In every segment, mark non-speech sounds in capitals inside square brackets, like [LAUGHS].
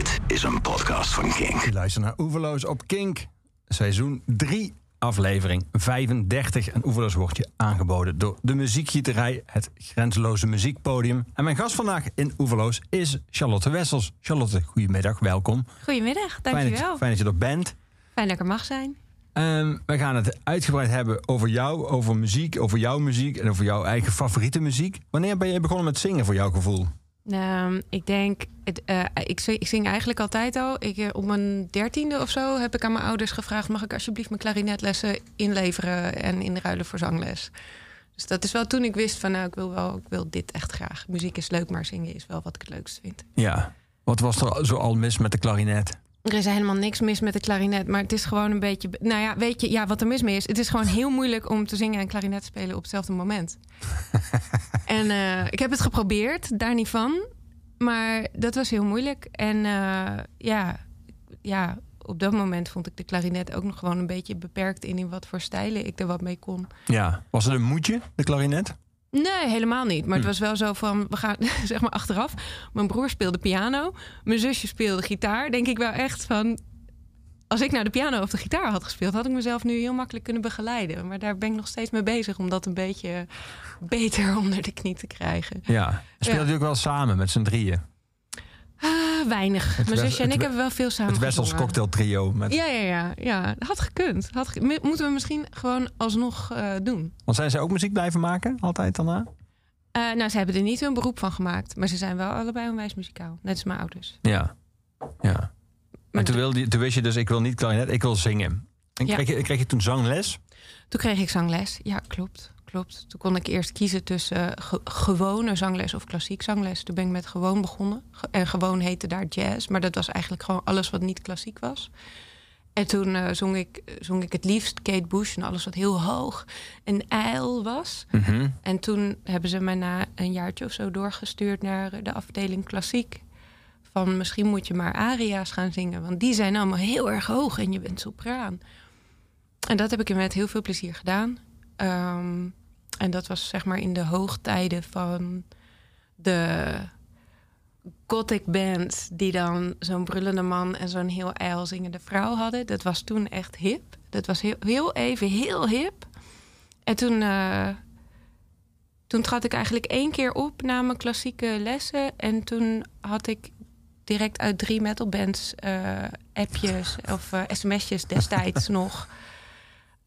Dit is een podcast van Kink. Je luistert naar Oeverloos op Kink. Seizoen 3, aflevering 35. En Oeverloos wordt je aangeboden door de muziekgieterij, het grenzeloze muziekpodium. En mijn gast vandaag in Oeverloos is Charlotte Wessels. Charlotte, goedemiddag, welkom. Goedemiddag, Fijn dat, dankjewel. je, fijn dat je er bent. Fijn dat ik er mag zijn. Ehm, we gaan het uitgebreid hebben over jou, over muziek, over jouw muziek en over jouw eigen favoriete muziek. Wanneer ben je begonnen met zingen voor jouw gevoel? Ehm, ik denk, het, eh, ik, zing, ik zing eigenlijk altijd al. Ik, eh, op mijn dertiende of zo heb ik aan mijn ouders gevraagd... mag ik alsjeblieft mijn klarinetlessen inleveren en inruilen voor zangles. Dus dat is wel toen ik wist van nou, ik wil, wel, ik wil dit echt graag. Muziek is leuk, maar zingen is wel wat ik het leukst vind. Ja. Wat was er zo al mis met de klarinet? Er is helemaal niks mis met de klarinet, maar het is gewoon een beetje... Nou ja, weet je, ja, wat er mis mee is... het is gewoon heel moeilijk om te zingen en klarinet spelen op hetzelfde moment. [LAUGHS] en eh, ik heb het geprobeerd, daar niet van. Maar dat was heel moeilijk. En eh, ja, ja, op dat moment vond ik de klarinet ook nog gewoon een beetje beperkt... in, in wat voor stijlen ik er wat mee kon. Ja. Was het een moedje, de klarinet? Nee, helemaal niet. Maar Hm. het was wel zo van, we gaan [LAUGHS] zeg maar achteraf. Mijn broer speelde piano, mijn zusje speelde gitaar. Denk ik wel echt van, als ik nou de piano of de gitaar had gespeeld, had ik mezelf nu heel makkelijk kunnen begeleiden. Maar daar ben ik nog steeds mee bezig om dat een beetje beter [LAUGHS] onder de knie te krijgen. Ja. Speelde Ja. ook wel samen met z'n drieën? Ah, weinig. Het mijn zusje en ik hebben wel veel samen Het Wessels gezongen. cocktail trio. Met... Ja, ja, ja, ja. Had gekund. Had ge- Moeten we misschien gewoon alsnog eh, doen. Want zijn ze ook muziek blijven maken, altijd daarna? Eh, nou, ze hebben er niet hun beroep van gemaakt. Maar ze zijn wel allebei onwijs muzikaal. Net als mijn ouders. Ja. ja. En toen, wilde toen wist je dus, ik wil niet klarinet, ik wil zingen. En Ja. kreeg, je, kreeg je toen zangles? Toen kreeg ik zangles. Ja, klopt. Klopt. Toen kon ik eerst kiezen tussen eh, ge- gewone zangles of klassiek zangles. Toen ben ik met gewoon begonnen. En gewoon heette daar jazz. Maar dat was eigenlijk gewoon alles wat niet klassiek was. En toen eh, zong, ik, zong ik het liefst Kate Bush en alles wat heel hoog en ijl was. Mhm. En toen hebben ze mij na een jaartje of zo doorgestuurd naar de afdeling klassiek. Van misschien moet je maar aria's gaan zingen. Want die zijn allemaal heel erg hoog en je bent sopraan. En dat heb ik met heel veel plezier gedaan. Ehm, en dat was zeg maar in de hoogtijden van de gothic band... die dan zo'n brullende man en zo'n heel ijl zingende vrouw hadden. Dat was toen echt hip. Dat was heel, heel even heel hip. En toen, eh, toen trad ik eigenlijk één keer op na mijn klassieke lessen. En toen had ik direct uit drie metalbands eh appjes of eh, sms'jes destijds [LAUGHS] nog.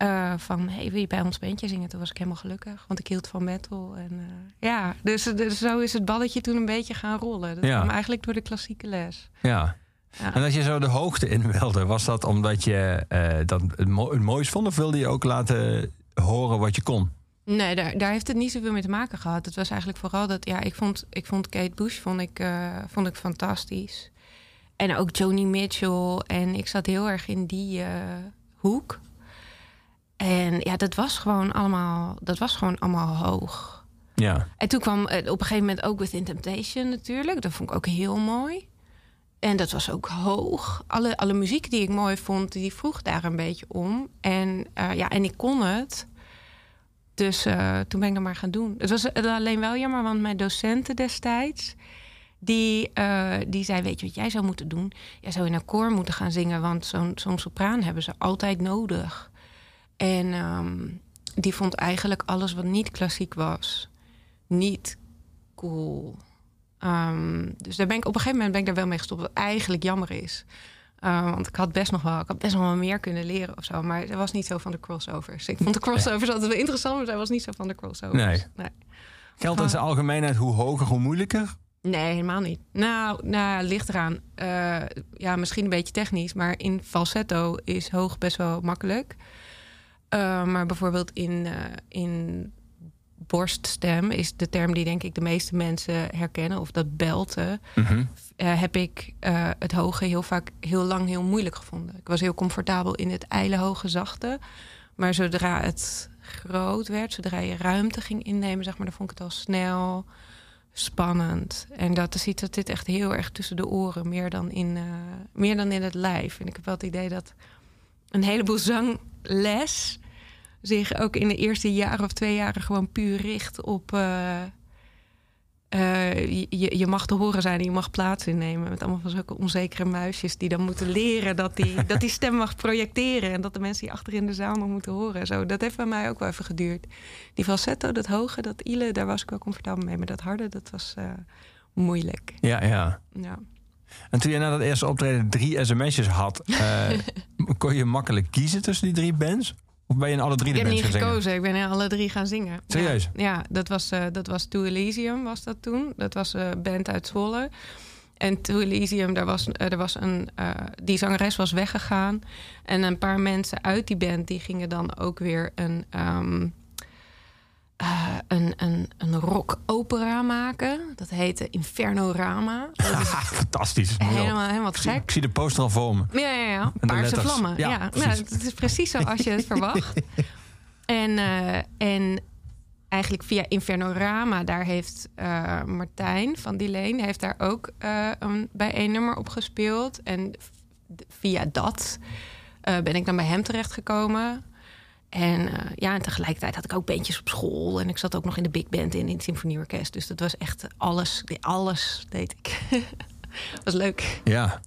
Eh, van, hey, wil je bij ons bandje zingen? Toen was ik helemaal gelukkig, want ik hield van metal. En, eh, ja, dus, dus zo is het balletje toen een beetje gaan rollen. Dat Ja. kwam eigenlijk door de klassieke les. Ja. Ja. En dat je zo de hoogte in wilde, was dat omdat je eh, dat het, mo het mooist vond? Of wilde je ook laten horen wat je kon? Nee, daar, daar heeft het niet zoveel mee te maken gehad. Het was eigenlijk vooral dat, ja, ik vond, ik vond Kate Bush vond ik, vond ik fantastisch. En ook Joni Mitchell. En ik zat heel erg in die hoek. En ja, dat was gewoon allemaal, dat was gewoon allemaal hoog. Ja. En toen kwam eh, op een gegeven moment ook Within Temptation natuurlijk. Dat vond ik ook heel mooi. En dat was ook hoog. Alle, alle muziek die ik mooi vond, die vroeg daar een beetje om. En, eh, ja, en ik kon het. Dus eh, toen ben ik dat maar gaan doen. Het was alleen wel jammer, want mijn docenten destijds... Die, die zei, weet je wat jij zou moeten doen? Jij zou in een koor moeten gaan zingen... want zo'n zo'n sopraan hebben ze altijd nodig. En ehm, die vond eigenlijk alles wat niet klassiek was... niet cool. Ehm, dus daar ben ik, op een gegeven moment ben ik daar wel mee gestopt... wat eigenlijk jammer is. Uh, want ik had best nog wel, ik had best nog wel meer kunnen leren of zo. Maar ze was niet zo van de crossovers. Ik vond de crossovers altijd wel interessant, maar zij was niet zo van de crossovers. Nee. nee. Geldt in zijn algemeenheid hoe hoger, hoe moeilijker? Nee, helemaal niet. Nou, nou ligt eraan. Uh, ja, misschien een beetje technisch, maar in falsetto is hoog best wel makkelijk. Uh, maar bijvoorbeeld in, uh, in borststem is de term die denk ik de meeste mensen herkennen, of dat belten, Mhm. mm-hmm. heb ik het hoge heel vaak heel lang heel moeilijk gevonden. Ik was heel comfortabel in het ijle hoge zachte, maar zodra het groot werd, zodra je ruimte ging innemen, zeg maar, dan vond ik het al snel spannend. En dat ziet dat dit echt heel erg tussen de oren, meer dan in, meer dan in het lijf. En ik heb wel het idee dat een heleboel zangles zich ook in de eerste jaar of twee jaren gewoon puur richt op, uh, eh, je, je mag te horen zijn en je mag plaats innemen. Met allemaal van zulke onzekere muisjes die dan moeten leren dat die, dat die stem mag projecteren. En dat de mensen die achter in de zaal nog moeten horen. Zo, dat heeft bij mij ook wel even geduurd. Die falsetto, dat hoge, dat ile, daar was ik wel comfortabel mee. Maar dat harde, dat was eh, moeilijk. Ja, ja. Ja. En toen je na dat eerste optreden drie sms'jes had, eh, [LAUGHS] kon je makkelijk kiezen tussen die drie bands? Of ben je in alle drie Ik de heb bands niet zingen? gekozen, ik ben in alle drie gaan zingen. Serieus? Ja, ja dat was, eh dat was To Elysium was dat toen. Dat was een band uit Zwolle. En To Elysium, daar was, eh, er was een, eh, die zangeres was weggegaan. En een paar mensen uit die band... die gingen dan ook weer een, ehm, eh, een, een, een rock-opera maken. Dat heette Infernorama. [LAUGHS] Fantastisch. Helemaal, helemaal Ik zie, gek. ik zie de poster al voor me. Ja, ja, ja. Paarse vlammen. Ja, precies. het is precies zoals je het [LAUGHS] verwacht. En, eh, en eigenlijk via Infernorama, daar heeft eh, Martijn van die Leen... heeft daar ook een, bij één nummer op gespeeld. En via dat ben ik dan bij hem terechtgekomen... En uh, ja, en tegelijkertijd had ik ook bandjes op school. En ik zat ook nog in de big band in, in het symfonieorkest. Dus dat was echt alles, alles deed ik. [LAUGHS] was leuk. Ja.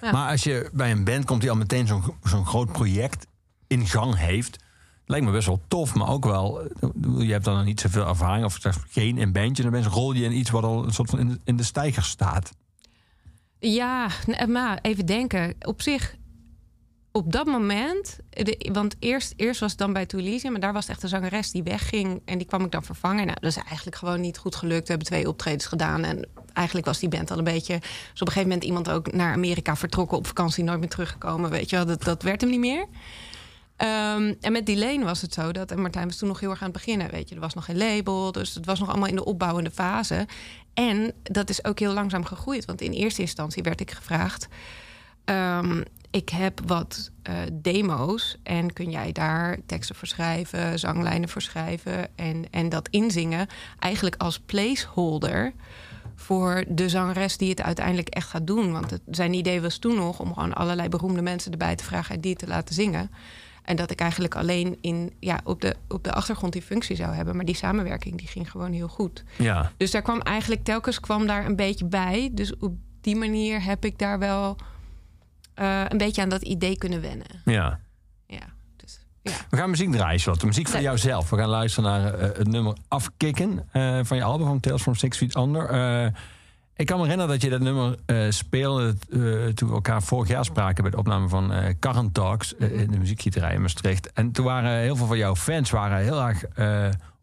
Ja. Maar als je bij een band komt die al meteen zo'n zo'n groot project in gang heeft... lijkt me best wel tof, maar ook wel... eh, Je hebt dan nog niet zoveel ervaring of zelfs geen in bandje. Dan rol je in iets wat al een soort van in de, in de stijger staat. Ja, n- maar even denken. Op zich, op dat moment... De, want eerst, eerst was het dan bij Toulouse... maar daar was het echt een zangeres die wegging... en die kwam ik dan vervangen. Nou, dat is eigenlijk gewoon niet goed gelukt. We hebben twee optredens gedaan... en eigenlijk was die band al een beetje... Dus op een gegeven moment iemand ook naar Amerika vertrokken... op vakantie, nooit meer teruggekomen. Weet je wel, dat, dat werd hem niet meer. Ehm, en met Lane was het zo dat... en Martijn was toen nog heel erg aan het beginnen, weet je. Er was nog geen label, dus het was nog allemaal in de opbouwende fase. En dat is ook heel langzaam gegroeid. Want in eerste instantie werd ik gevraagd... ehm, ik heb wat eh, demo's en kun jij daar teksten voor schrijven... zanglijnen voor schrijven en, en dat inzingen... eigenlijk als placeholder voor de zangeres die het uiteindelijk echt gaat doen. Want het, zijn idee was toen nog om gewoon allerlei beroemde mensen erbij te vragen... en die te laten zingen. En dat ik eigenlijk alleen in, ja, op, de, op de achtergrond die functie zou hebben. Maar die samenwerking die ging gewoon heel goed. Ja. Dus daar kwam eigenlijk telkens kwam daar een beetje bij. Dus op die manier heb ik daar wel uh, een beetje aan dat idee kunnen wennen. Ja. Ja, dus, ja. We gaan muziek draaien, de muziek van Nee. jouzelf. We gaan luisteren naar uh, het nummer Afkikken uh, van je album van Tales from Six Feet Under. Ik kan me herinneren dat je dat nummer speelde toen we elkaar vorig jaar spraken bij de opname van Current Talks in de muziekgieterij in Maastricht. En toen waren heel veel van jouw fans waren heel erg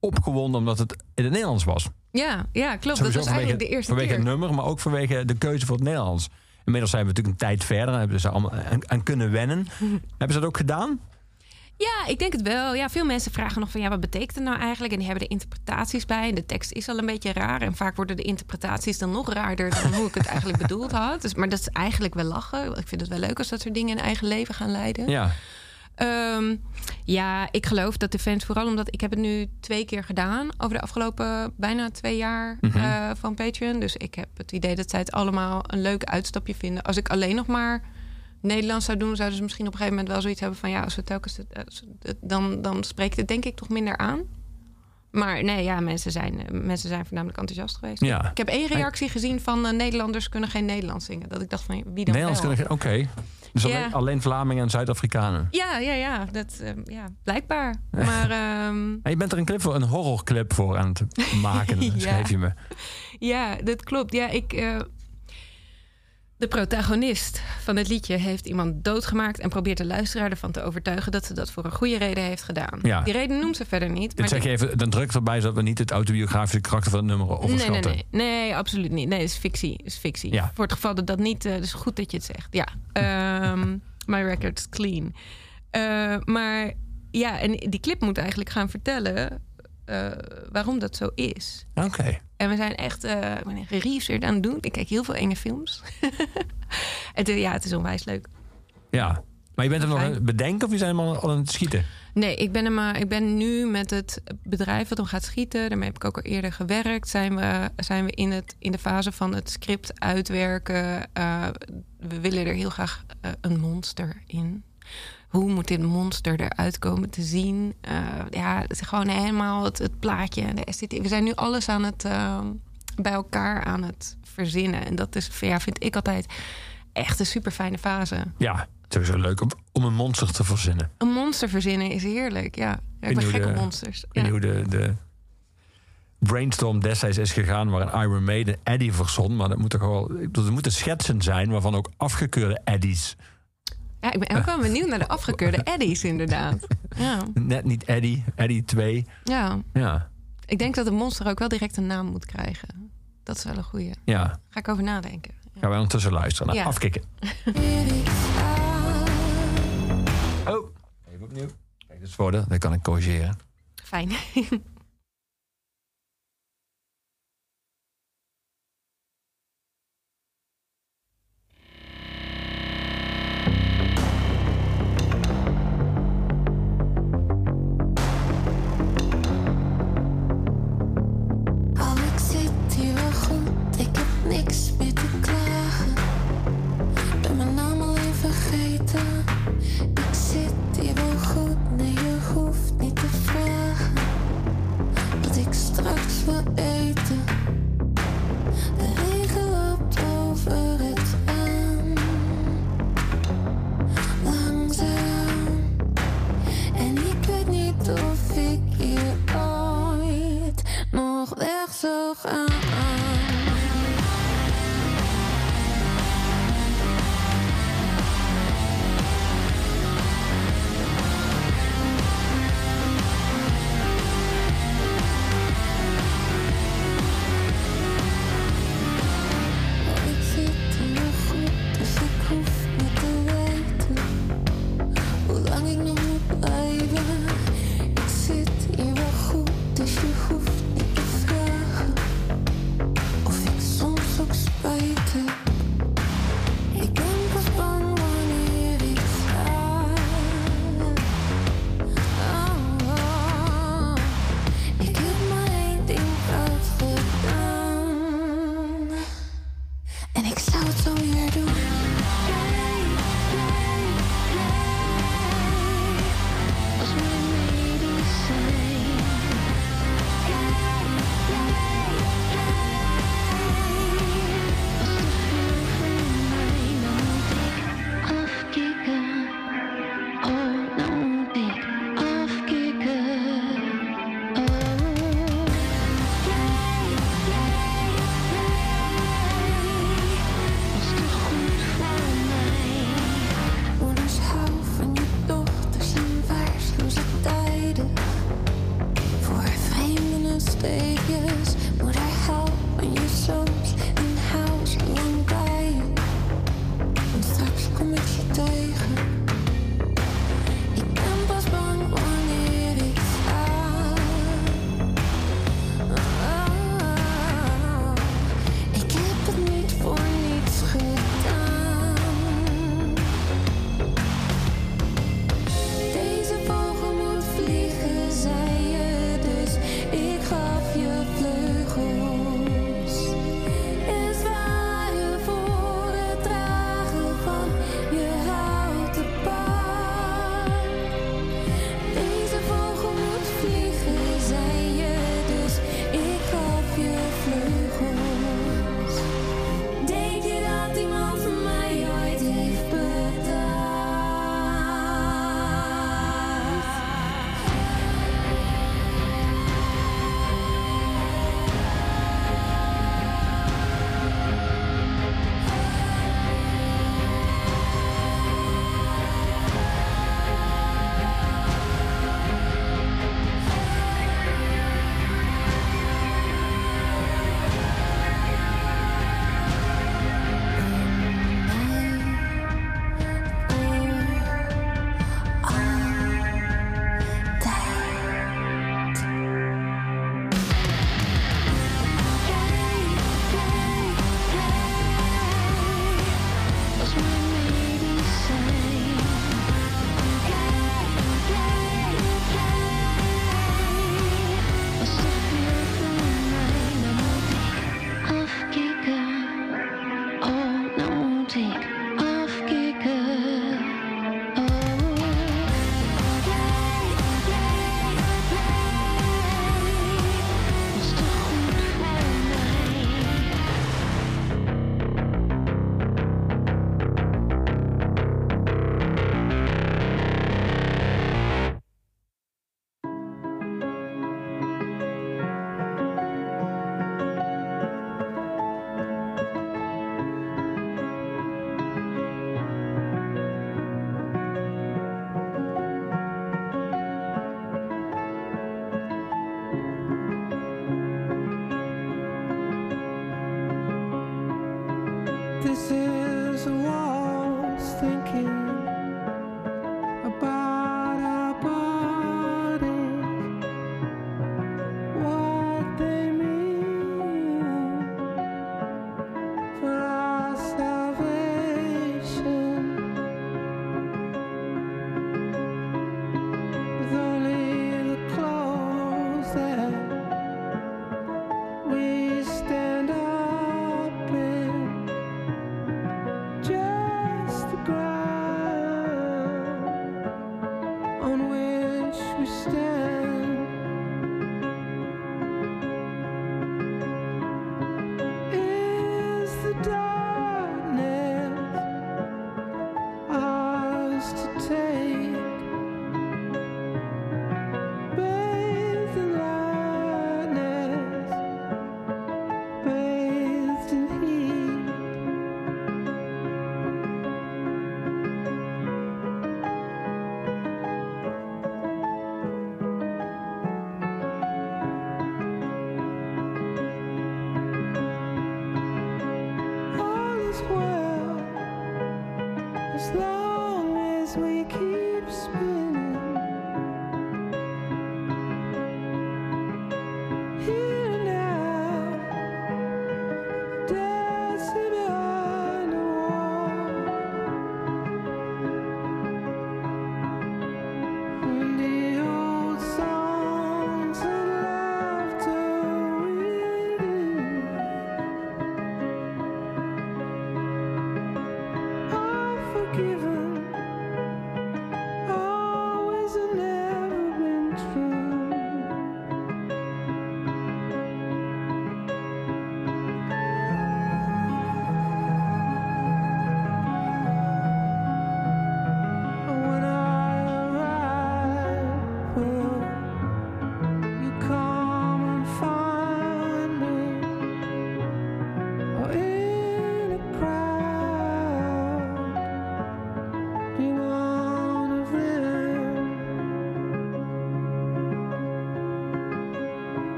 opgewonden omdat het in het Nederlands was. Ja, ja klopt. Sowieso dat was eigenlijk de eerste vanwege keer. het nummer, maar ook vanwege de keuze voor het Nederlands. Inmiddels zijn we natuurlijk een tijd verder en hebben ze allemaal aan, aan kunnen wennen. [LAUGHS] hebben ze dat ook gedaan? Ja, ik denk het wel. Ja, veel mensen vragen nog van ja, wat betekent het nou eigenlijk? En die hebben er interpretaties bij. En de tekst is al een beetje raar. En vaak worden de interpretaties dan nog raarder dan hoe ik het eigenlijk [LAUGHS] bedoeld had. Dus, maar dat is eigenlijk wel lachen. Ik vind het wel leuk als dat soort dingen in eigen leven gaan leiden. Ja. Um, ja, ik geloof dat de fans, vooral omdat ik heb het nu twee keer gedaan over de afgelopen bijna twee jaar Mhm. uh, van Patreon. Dus ik heb het idee dat zij het allemaal een leuk uitstapje vinden. Als ik alleen nog maar Nederlands zou doen, zouden ze misschien op een gegeven moment wel zoiets hebben van ja, als we telkens het, het- dan, dan spreekt het denk ik toch minder aan. Maar nee, ja, mensen zijn, eh, mensen zijn voornamelijk enthousiast geweest. Ja. Ik heb één reactie gezien van eh, Nederlanders kunnen geen Nederlands zingen. Dat ik dacht van wie dan Nederlands wel? geen- Oké. Dus Ja. alleen, alleen Vlamingen en Zuid-Afrikanen. Ja, ja, ja, dat, eh, ja, blijkbaar. Maar [LAUGHS] ehm, En je bent er een clip voor, een horrorclip voor aan het maken, [LAUGHS] Ja. schreef je me. ja, dat klopt. Ja, ik, eh, de protagonist van het liedje heeft iemand doodgemaakt... en probeert de luisteraar ervan te overtuigen... dat ze dat voor een goede reden heeft gedaan. Ja. Die reden noemt ze verder niet. Dit zeg je even, dan druk erbij zodat we niet het autobiografische karakter van het nummer Nee, nee, overschatten. nee, nee, absoluut niet. Nee, het is fictie. Het is fictie. Ja. Voor het geval dat dat niet... Het is goed dat je het zegt. Ja, Ehm, [LAUGHS] my record's clean. Eh, maar ja, en die clip moet eigenlijk gaan vertellen... eh, waarom dat zo is. Oké. En we zijn echt uh, research aan het doen. Ik kijk heel veel enge films. [LAUGHS] het, eh, ja, het is onwijs leuk. Ja. Maar je bent er nog aan het bedenken of je zijn helemaal al aan het schieten? Nee, ik ben, maar, ik ben nu met het bedrijf wat om gaat schieten. Daarmee heb ik ook al eerder gewerkt. Zijn we, zijn we in, het, in de fase van het script uitwerken. Uh, we willen er heel graag uh, een monster in. Hoe moet dit monster eruit komen te zien? Uh, ja, het is gewoon helemaal het, het plaatje en de esthetiek. We zijn nu alles aan het, uh, bij elkaar aan het verzinnen. En dat is, ja, vind ik altijd echt een super fijne fase. Ja, het is sowieso leuk om, om een monster te verzinnen. Een monster verzinnen is heerlijk, ja. ja ik ben gek de- op monsters. Ja. niet hoe de, de brainstorm destijds is gegaan... waar een Iron Maiden Eddie verzon. Maar dat moet toch wel... Er moeten schetsen zijn waarvan ook afgekeurde Eddies... ja, ik ben ook wel benieuwd naar de afgekeurde eddies, inderdaad. Ja, Net niet Eddie, Eddie 2. ja. Ja, Ik denk dat een monster ook wel direct een naam moet krijgen. Dat is wel een goeie. ja. Ga ik over nadenken. Ja. Gaan wij ondertussen luisteren naar Ja. Afkikken. [LAUGHS] Oh, even opnieuw. Kijk, dat is voor de, dat kan ik corrigeren. Fijn. [LAUGHS]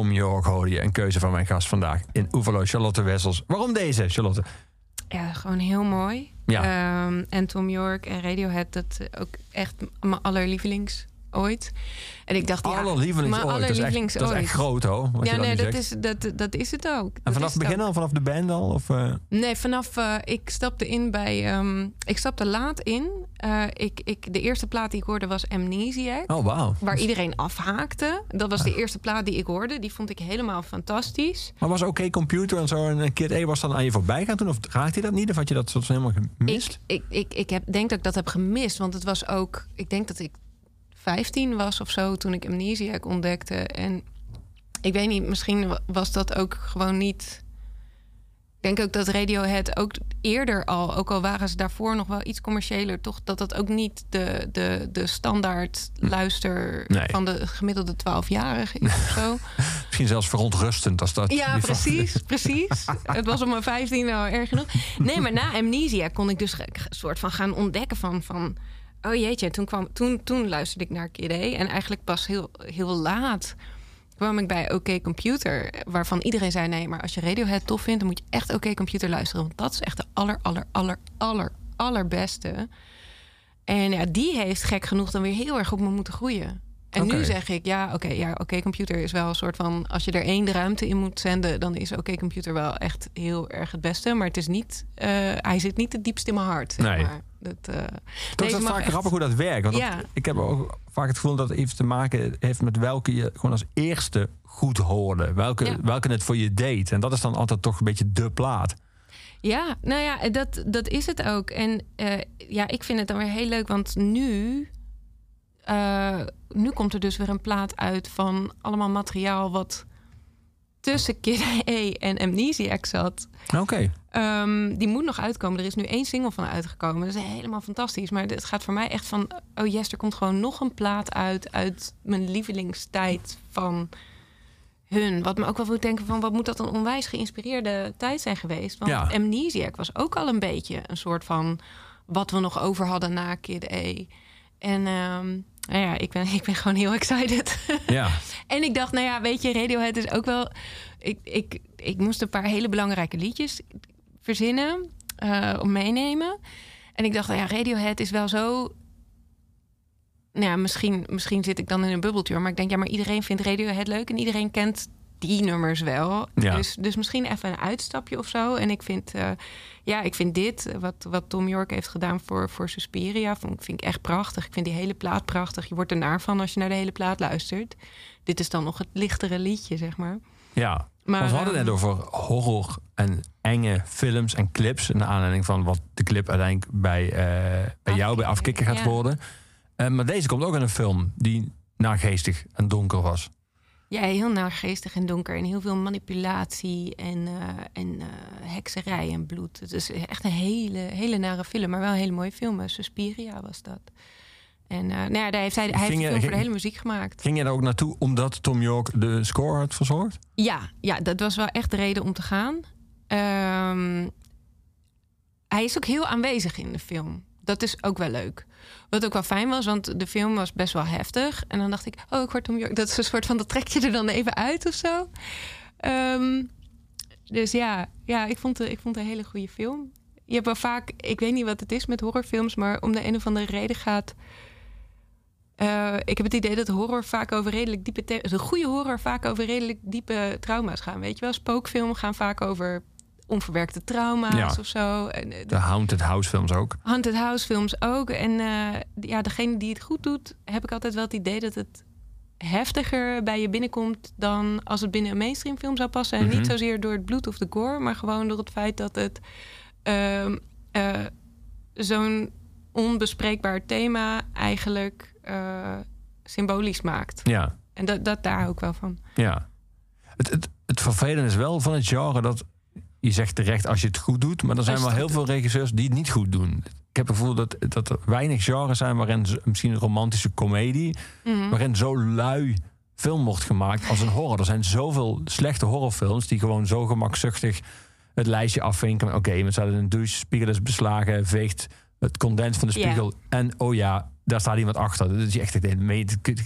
Tom York hoorde je een keuze van mijn gast vandaag in Oevelo, Charlotte Wessels. Waarom deze, Charlotte? Ja, gewoon heel mooi. Ja. Ehm, en Tom York en Radiohead, dat ook echt mijn allerlievelings ooit. En ik dacht, ja, Allerlievelings mijn ooit. Dat is, echt, allerlievelings dat is echt groot, hoor. Wat Ja, nee, dat is, dat, dat is het ook. En Dat vanaf het begin al, vanaf de band al? Of, eh, Nee, vanaf eh, ik stapte in bij. ehm, ik stapte laat in. Eh, ik, ik, de eerste plaat die ik hoorde was Amnesiac. Oh, wauw. Waar iedereen afhaakte. Dat was de eerste plaat die ik hoorde. Die vond ik helemaal fantastisch. Maar was oké computer en zo en Kid A was dan aan je voorbij gaan toen? Of raakte je dat niet? Of had je dat soort helemaal gemist? Ik, ik, ik, ik heb, denk dat ik dat heb gemist. Want het was ook. Ik denk dat ik 15 was of zo toen ik Amnesiac ontdekte. En ik weet niet, misschien wa- was dat ook gewoon niet. Ik denk ook dat Radiohead ook eerder al, ook al waren ze daarvoor nog wel iets commerciëler, toch dat dat ook niet de, de, de standaard luister Nee. van de gemiddelde 12-jarige is of zo. [LAUGHS] Misschien zelfs verontrustend als dat... Ja, van- precies, [LAUGHS] precies. Het was op mijn 15 al erg genoeg. Nee, maar na Amnesia kon ik dus ge- soort van gaan ontdekken van... van oh jeetje, toen, kwam, toen, toen luisterde ik naar Kid A. En eigenlijk pas heel, heel laat kwam ik bij OK Computer... waarvan iedereen zei, nee, maar als je Radiohead tof vindt... dan moet je echt OK Computer luisteren. Want dat is echt de aller, aller, aller, aller, allerbeste. En ja, die heeft gek genoeg dan weer heel erg op me moeten groeien. En nu zeg ik, ja, oké, ja, oké, computer is wel een soort van... als je er één de ruimte in moet zenden... dan is oké, computer wel echt heel erg het beste. Maar het is niet, eh, hij zit niet het diepst in mijn hart, zeg Nee. maar. Dat, eh, nee, is vaak echt- grappig hoe dat werkt. Want dat- ik heb ook vaak het gevoel dat het even te maken heeft met welke je gewoon als eerste goed hoorde. Welke, Ja. welke het voor je deed. En dat is dan altijd toch een beetje de plaat. Ja, nou ja, dat, dat is het ook. En eh, ja, ik vind het dan weer heel leuk, want nu... eh, nu komt er dus weer een plaat uit van allemaal materiaal... wat tussen Kid A en Amnesiac zat. Oké. Ehm, die moet nog uitkomen. Er is nu één single van uitgekomen. Dat is helemaal fantastisch. Maar het gaat voor mij echt van... Oh yes, er komt gewoon nog een plaat uit... uit mijn lievelingstijd van hun. Wat me ook wel doet denken van... wat moet dat een onwijs geïnspireerde tijd zijn geweest? Want Ja. Amnesiac was ook al een beetje een soort van... wat we nog over hadden na Kid A. En ehm, nou ja, ik ben, [LAUGHS] ik ben gewoon heel excited. [LAUGHS] Ja. En ik dacht, nou ja, weet je, Radiohead is ook wel... Ik, ik, ik moest een paar hele belangrijke liedjes verzinnen, eh om meenemen. En ik dacht, nou ja, Radiohead is wel zo... Nou ja, misschien, misschien zit ik dan in een bubbeltje, maar ik denk, ja, maar iedereen vindt Radiohead leuk en iedereen kent die nummers wel. Ja. Dus, dus misschien even een uitstapje of zo. En ik vind, eh, ja, ik vind dit, eh, wat, wat Tom York heeft gedaan voor, voor Suspiria, vind, vind ik echt prachtig. Ik vind die hele plaat prachtig. Je wordt er naar van als je naar de hele plaat luistert. Dit is dan nog het lichtere liedje, zeg maar. Ja. Maar, Want we hadden het net ehm, over horror en enge films en clips. Naar aanleiding van wat de clip uiteindelijk bij, eh, bij jou, bij Afkikken, Afkikken gaat ja. worden. Maar deze komt ook in een film die nageestig en donker was. Ja, heel naargeestig en donker. En heel veel manipulatie en, eh, en eh, hekserij en bloed. Het is echt een hele, hele nare film. Maar wel een hele mooie film. Suspiria was dat. En eh, nou ja, daar heeft hij, hij heeft film voor de hele muziek gemaakt. Ging je daar ook naartoe omdat Tom York de score had verzorgd? Ja, ja, dat was wel echt de reden om te gaan. Ehm, hij is ook heel aanwezig in de film. Dat is ook wel leuk. Wat ook wel fijn was, want de film was best wel heftig. En dan dacht ik, oh, ik word York. Dat is een soort van, dat trek je er dan even uit of zo. Ehm, dus ja, ja ik, vond het, ik vond een hele goede film. Je hebt wel vaak, ik weet niet wat het is met horrorfilms, maar om de een of andere reden gaat. eh, ik heb het idee dat horror vaak over redelijk diepe. De goede horror vaak over redelijk diepe trauma's gaan. Weet je wel, spookfilms gaan vaak over onverwerkte trauma's Ja. of zo. En, eh, De Haunted House films ook. Haunted House films ook. En eh, ja, degene die het goed doet, heb ik altijd wel het idee dat het heftiger bij je binnenkomt dan als het binnen een mainstream film zou passen. En Mhm. niet zozeer door het bloed of de gore, maar gewoon door het feit dat het ehm, eh, zo'n onbespreekbaar thema eigenlijk symbolisch maakt. Ja, En dat, dat daar ik wel van. ja. Het, het, het vervelende is wel van het genre dat... Je zegt terecht als je het goed doet, maar er zijn wel heel veel regisseurs die het niet goed doen. Ik heb het gevoel dat, dat er weinig genres zijn waarin misschien een romantische komedie... Mhm. waarin zo lui film wordt gemaakt als een horror. Er zijn zoveel slechte horrorfilms die gewoon zo gemakzuchtig het lijstje afvinken. Oké, we zaten in een douche, spiegel is beslagen, veegt het condens van de spiegel. En oh ja, daar staat iemand achter. Is je echt,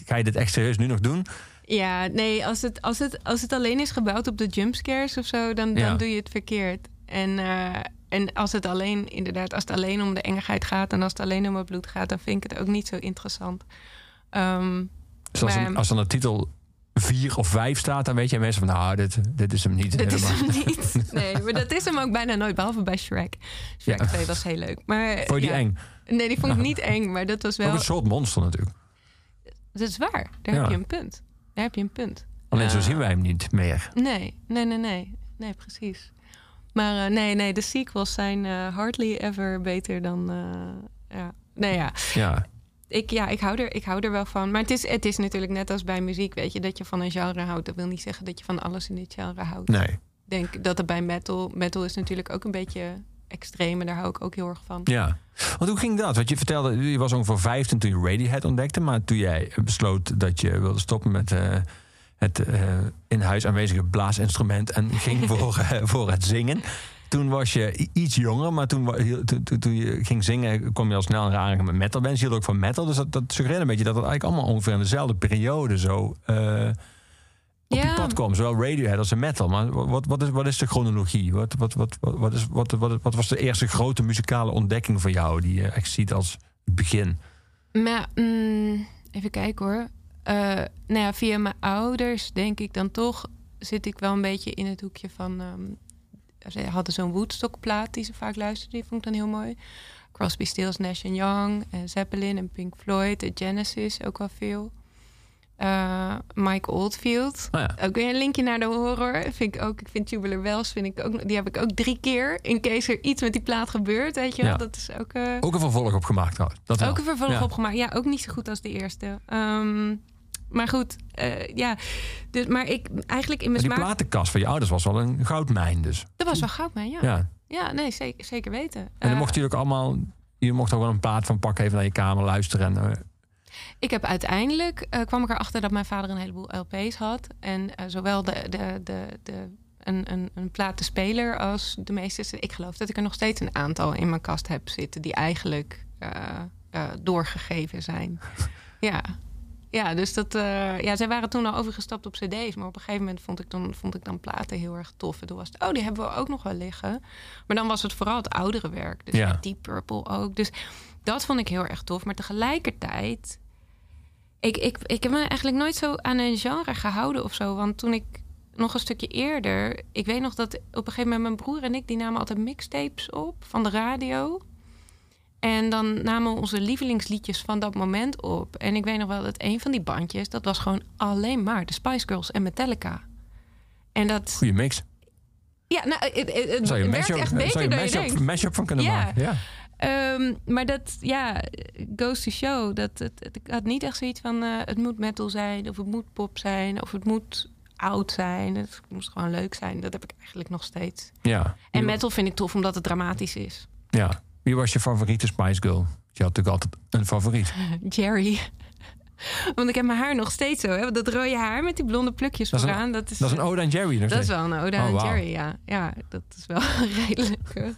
ga je dit echt serieus nu nog doen? Ja, nee, als het, als, het, als het alleen is gebouwd op de jumpscares of zo, dan, Ja. dan doe je het verkeerd. En, eh, en als het alleen, inderdaad, als het alleen om de engigheid gaat en als het alleen om het bloed gaat, dan vind ik het ook niet zo interessant. Ehm, Dus als, Maar- een, als er een titel 4 of 5 staat, dan weet je mensen van, nou, dit, dit is hem niet. [LAUGHS] dat is hem niet. [LAUGHS] Nee, maar dat is hem ook bijna nooit, behalve bij Shrek. Shrek Ja. 2 was heel leuk. Maar, Vond je die ja. eng? Nee, die vond ik niet eng, maar dat was Ook wel... een soort monster natuurlijk. Dat is waar, daar Ja. heb je een punt. Daar heb je een punt. Alleen zo zien wij hem niet meer. Nee, nee, nee, nee. Nee, precies. Maar eh, nee, nee, de sequels zijn eh, hardly ever beter dan... eh, ja. Nee, ja. Ja, Ik, ja, ik hou, er, ik hou er wel van. Maar het is, het is natuurlijk net als bij muziek, weet je, dat je van een genre houdt. Dat wil niet zeggen dat je van alles in dit genre houdt. nee. Ik denk dat het bij metal... Metal is natuurlijk ook een beetje extreem en daar hou ik ook heel erg van. Ja, want hoe ging dat? Want je vertelde, je was ongeveer 15 toen je Radiohead ontdekte. Maar toen jij besloot dat je wilde stoppen met eh, het eh, in huis aanwezige blaasinstrument en ging [LAUGHS] voor, eh, voor het zingen. Toen was je iets jonger, maar toen, toen, toen, toen je ging zingen, kwam je al snel in met metalbands. Je hield ook van metal, dus dat, dat suggereerde een beetje dat het eigenlijk allemaal ongeveer in dezelfde periode zo op Ja. pad kwam. Zowel Radiohead als metal. Maar wat, wat, is, wat is de chronologie? Wat, wat, wat, wat, is, wat, wat, wat was de eerste grote muzikale ontdekking van jou die je echt ziet als begin? Maar mm, even kijken hoor. Eh, nou ja, via mijn ouders denk ik dan toch zit ik wel een beetje in het hoekje van. ehm, ze hadden zo'n Woodstock-plaat die ze vaak luisterden. Die vond ik dan heel mooi. Crosby, Stills, Nash Young, en Zeppelin en Pink Floyd, de Genesis ook wel veel. Eh, Mike Oldfield. Ja. Ook weer een linkje naar de horror. Vind ik ook. Ik vind Tubular Bells vind ik ook. Die heb ik ook drie keer. In case er iets met die plaat gebeurt, weet je wel. Ja. Dat is ook. eh, Ook een vervolg opgemaakt trouwens. Dat wel. ook een vervolg Ja. opgemaakt. Ja, ook niet zo goed als de eerste. Ehm, maar goed, eh, ja. Dus, maar ik eigenlijk in mijn die smaak... platenkast van je ouders was wel een goudmijn dus. Dat was wel goud, man. Ja. ja. Ja. nee, zeker, zeker weten. En dan mocht je ook allemaal... Je mocht ook wel een plaat van pakken even naar je kamer luisteren. En, Ik heb uiteindelijk... eh, kwam ik erachter dat mijn vader een heleboel LP's had. En eh, zowel de, de, de, de, een, een, een platenspeler als de meeste... Ik geloof dat ik er nog steeds een aantal in mijn kast heb zitten... die eigenlijk eh, doorgegeven zijn. [LAUGHS] ja. Ja, dus dat... ja, zij waren toen al overgestapt op cd's. Maar op een gegeven moment vond ik dan, vond ik dan platen heel erg tof. En toen was het, oh, die hebben we ook nog wel liggen. Maar dan was het vooral het oudere werk. Dus ja. Deep Purple ook. Dus dat vond ik heel erg tof. Maar tegelijkertijd... Ik, ik, ik heb me eigenlijk nooit zo aan een genre gehouden of zo. Want toen ik nog een stukje eerder... Ik weet nog dat op een gegeven moment mijn broer en ik... die namen altijd mixtapes op van de radio. En dan namen we onze lievelingsliedjes van dat moment op. En ik weet nog wel dat een van die bandjes... dat was gewoon alleen maar de Spice Girls en Metallica. En dat... goede mix. Ja, nou, het, het, het Zou je een werkt mashup, echt zou je beter een dan je mashup, denkt. mashup van kunnen Ja. maken. Ja. Ehm, maar dat, ja, goes to show. Dat het, het- ik had niet echt zoiets van... eh, het moet metal zijn, of het moet pop zijn... of het moet oud zijn. Het moest gewoon leuk zijn. Dat heb ik eigenlijk nog steeds. Ja. En metal vind ik tof omdat het dramatisch is. Ja. Wie was je favoriete Spice Girl? Je had natuurlijk altijd een favoriet. [LAUGHS] Jerry. Want ik heb mijn haar nog steeds zo. Hè? Dat rode haar met die blonde plukjes Dat is een- vooraan. dat is, Dat is een ode aan Jerry. dat is wel een ode Oh, wauw. Jerry, ja. Ja, dat is wel [LAUGHS] redelijk. [LAUGHS]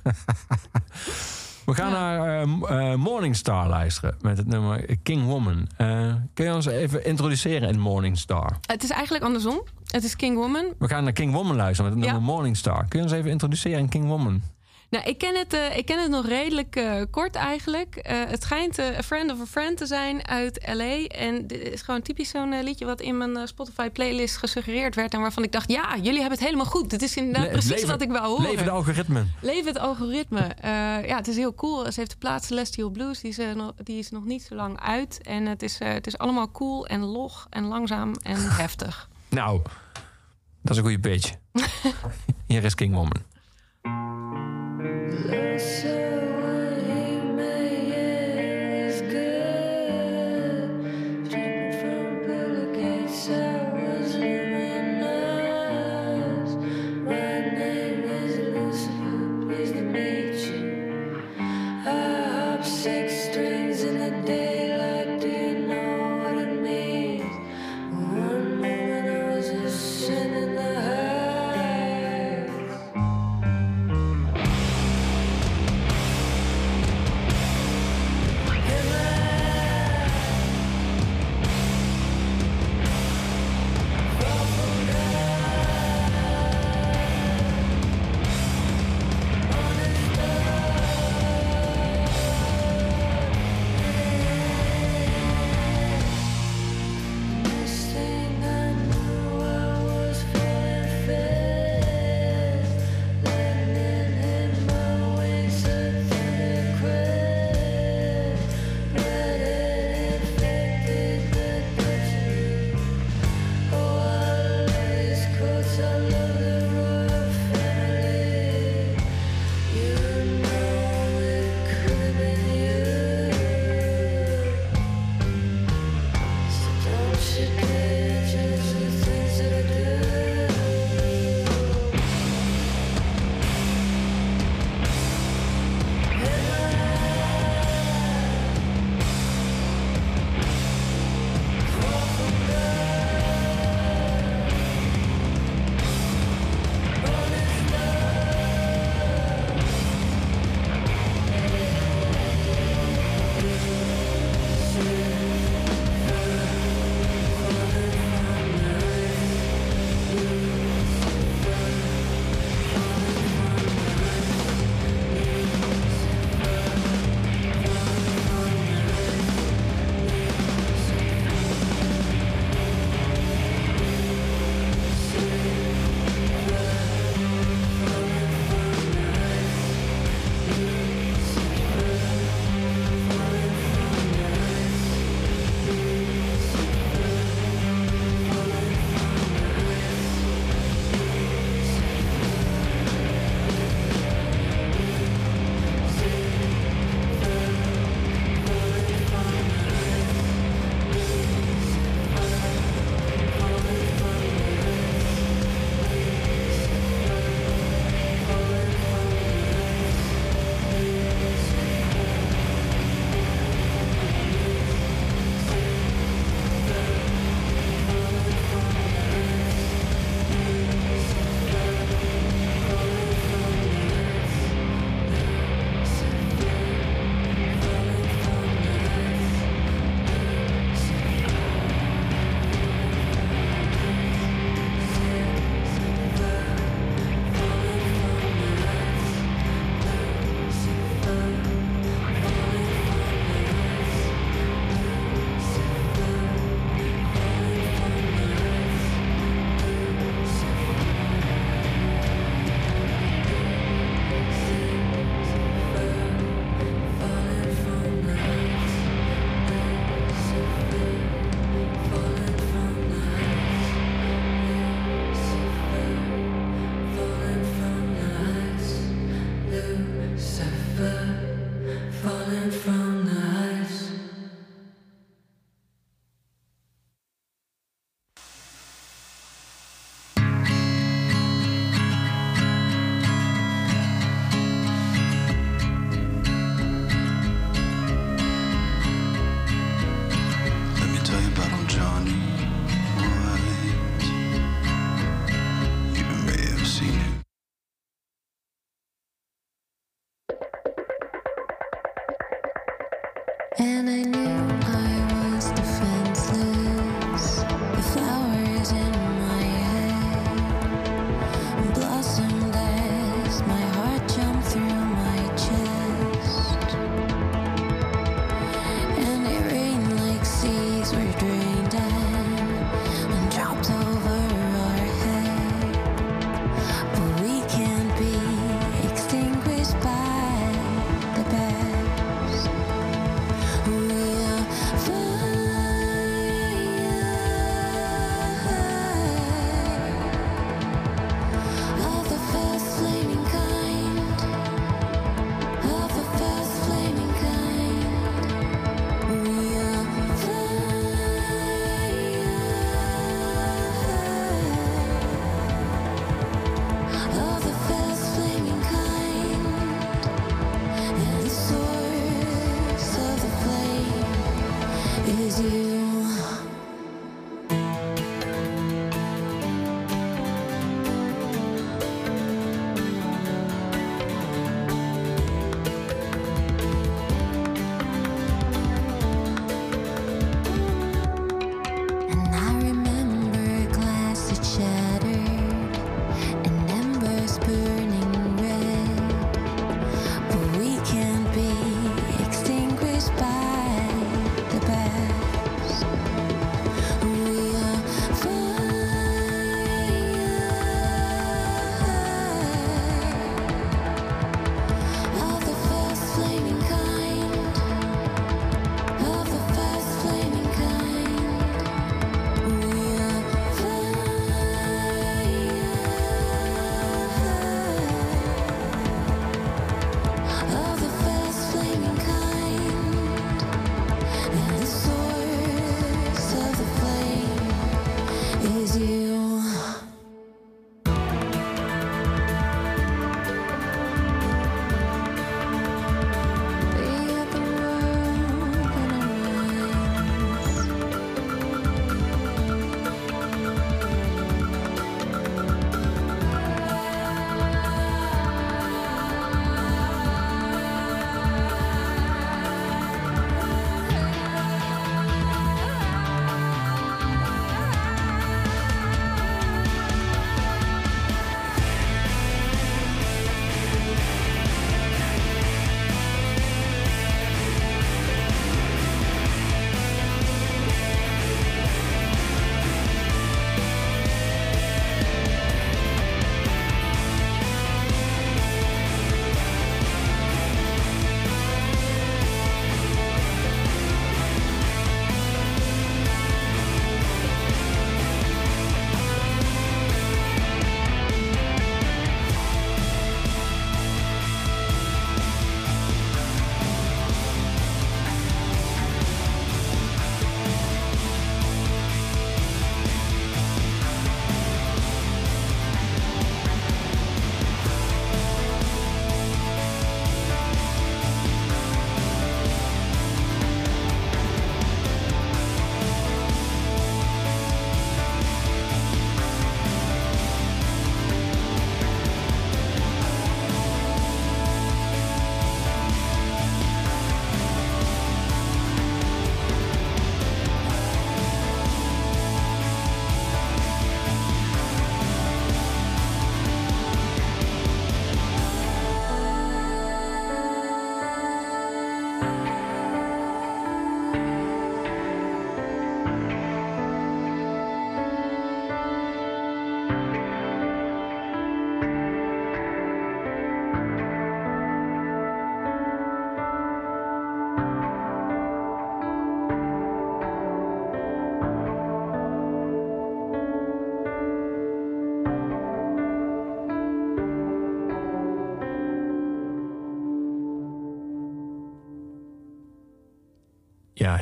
We gaan Ja. naar eh, M- eh, Morningstar luisteren met het nummer King Woman. Eh, kun je ons even introduceren in Morningstar? Het is eigenlijk andersom. Het is King Woman. We gaan naar King Woman luisteren met het Ja. nummer Morningstar. Kun je ons even introduceren in King Woman? Nou, ik ken het, eh, ik ken het nog redelijk eh, kort eigenlijk. Eh, het schijnt A Friend of a Friend te zijn uit L.A. En dit is gewoon typisch zo'n liedje... wat in mijn eh, Spotify-playlist gesuggereerd werd... en waarvan ik dacht, ja, jullie hebben het helemaal goed. Dit is inderdaad Le- precies leven- wat ik wou horen. Leven de algoritmen. Leven het algoritme. Ja, het is heel cool. Ze heeft de plaat Celestial Blues. Die is, nog, die is nog niet zo lang uit. En het is, het is allemaal cool en log en langzaam en [LAUGHS] heftig. Nou, dat is een goede pitch. [LAUGHS] Hier is King Woman. Six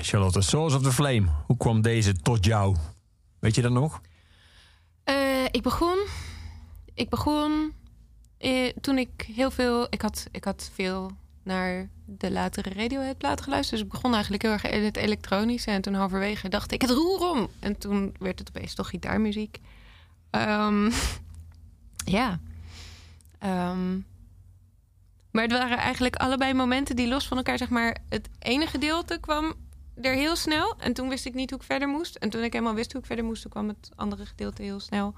Charlotte, Source of the Flame. Hoe kwam deze tot jou? Weet je dat nog? Eh, ik begon. Ik begon eh, toen ik heel veel. Ik had, ik had veel naar de latere Radiohead-plaat geluisterd. Dus ik begon eigenlijk heel erg het elektronische. En toen halverwege dacht ik het roer om. En toen werd het opeens toch gitaarmuziek. Ehm, [LAUGHS] ja. Ehm, Maar het waren eigenlijk allebei momenten die los van elkaar, zeg maar, het ene gedeelte kwam er heel snel. En toen wist ik niet hoe ik verder moest. En toen ik helemaal wist hoe ik verder moest, toen kwam het andere gedeelte heel snel.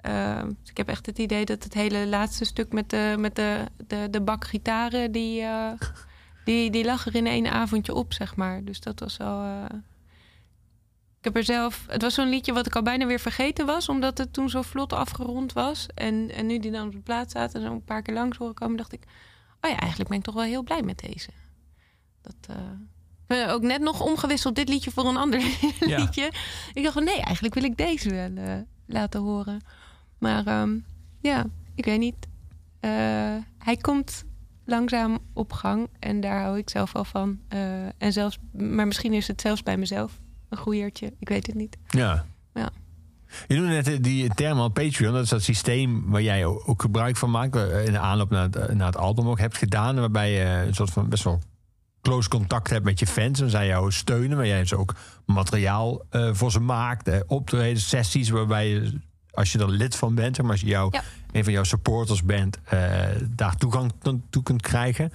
Ehm, dus ik heb echt het idee dat het hele laatste stuk met de, met de, de, de bak gitaren, die, eh, [LAUGHS] die, die lag er in één avondje op, zeg maar. Dus dat was wel. eh, Ik heb er zelf. Het was zo'n liedje wat ik al bijna weer vergeten was, omdat het toen zo vlot afgerond was. En, en nu die dan op de plaats staat en zo een paar keer langs horen komen, dacht ik. Oh ja, eigenlijk ben ik toch wel heel blij met deze. Dat. Ben ook net nog omgewisseld dit liedje voor een ander [LAUGHS] Ja. liedje. Ik dacht van nee, eigenlijk wil ik deze wel eh, laten horen. Maar ehm, ja, ik weet niet. Eh, hij komt langzaam op gang en daar hou ik zelf wel van. Eh, en zelfs, maar misschien is het zelfs bij mezelf een goeiertje. Ik weet het niet. Ja. Ja. Je noemde net die term al Patreon. Dat is dat systeem waar jij ook gebruik van maakt. In de aanloop naar het, naar het album ook hebt gedaan. Waarbij je een soort van best wel close contact hebt met je fans. En zij jou steunen. Waar jij dus ook materiaal eh, voor ze maakt. eh, optreden, sessies waarbij je, als je er lid van bent. Maar als je jou, Ja. een van jouw supporters bent. eh, daar toegang toe kunt krijgen.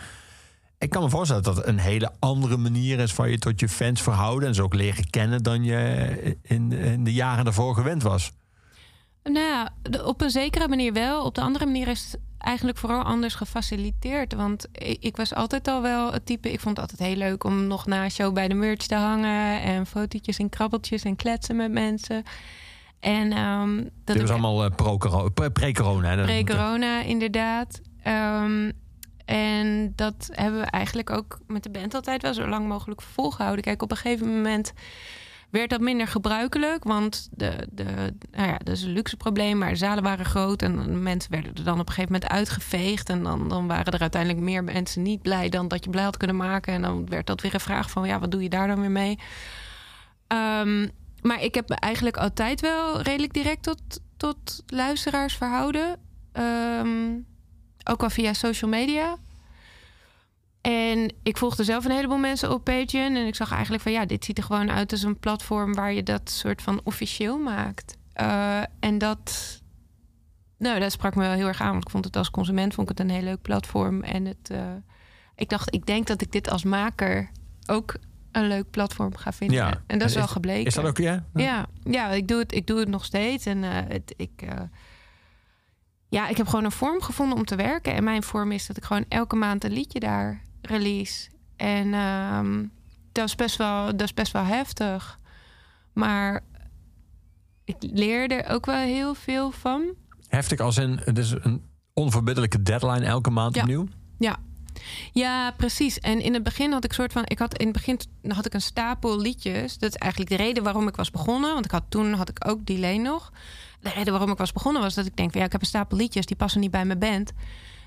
Ik kan me voorstellen dat dat een hele andere manier is van je tot je fans verhouden. En ze ook leren kennen dan je in, in de jaren daarvoor gewend was. Nou ja, op een zekere manier wel. Op de andere manier is eigenlijk vooral anders gefaciliteerd. Want ik, ik was altijd al wel het type... Ik vond het altijd heel leuk om nog na een show bij de merch te hangen... en fotootjes en krabbeltjes en kletsen met mensen. En ehm, dat Dit was allemaal eh, pre- pre-corona. Pre-corona, inderdaad. Ehm, en dat hebben we eigenlijk ook met de band altijd wel zo lang mogelijk volgehouden. Kijk, op een gegeven moment werd dat minder gebruikelijk. Want de, de, nou ja, dat is een luxe probleem, maar de zalen waren groot. En mensen werden er dan op een gegeven moment uitgeveegd. En dan, dan waren er uiteindelijk meer mensen niet blij dan dat je blij had kunnen maken. En dan werd dat weer een vraag van, ja, wat doe je daar dan weer mee? Ehm, maar ik heb me eigenlijk altijd wel redelijk direct tot, tot luisteraars verhouden. Ehm, ook al via social media. En ik volgde zelf een heleboel mensen op Patreon. En ik zag eigenlijk van ja, dit ziet er gewoon uit als een platform waar je dat soort van officieel maakt. Eh, en dat, nou, dat sprak me wel heel erg aan. Want ik vond het als consument vond ik het een heel leuk platform. En het, eh, ik dacht, ik denk dat ik dit als maker ook een leuk platform ga vinden. Ja. En dat is wel gebleken. Is dat ook, ja? Ja, ja ik, doe het, ik doe het nog steeds. En eh, het, ik, ja, ik heb gewoon een vorm gevonden om te werken. En mijn vorm is dat ik gewoon elke maand een liedje daar release. En ehm, dat, is best wel, dat is best wel heftig. Maar ik leer er ook wel heel veel van. Heftig als in, het is een onverbiddelijke deadline elke maand Ja. opnieuw. Ja. Ja, precies. En in het begin had ik soort van. Ik had in het begin had ik een stapel liedjes. Dat is eigenlijk de reden waarom ik was begonnen. Want ik had toen had ik ook delay nog. De reden waarom ik was begonnen was dat ik denk: van, ja, ik heb een stapel liedjes die passen niet bij mijn band.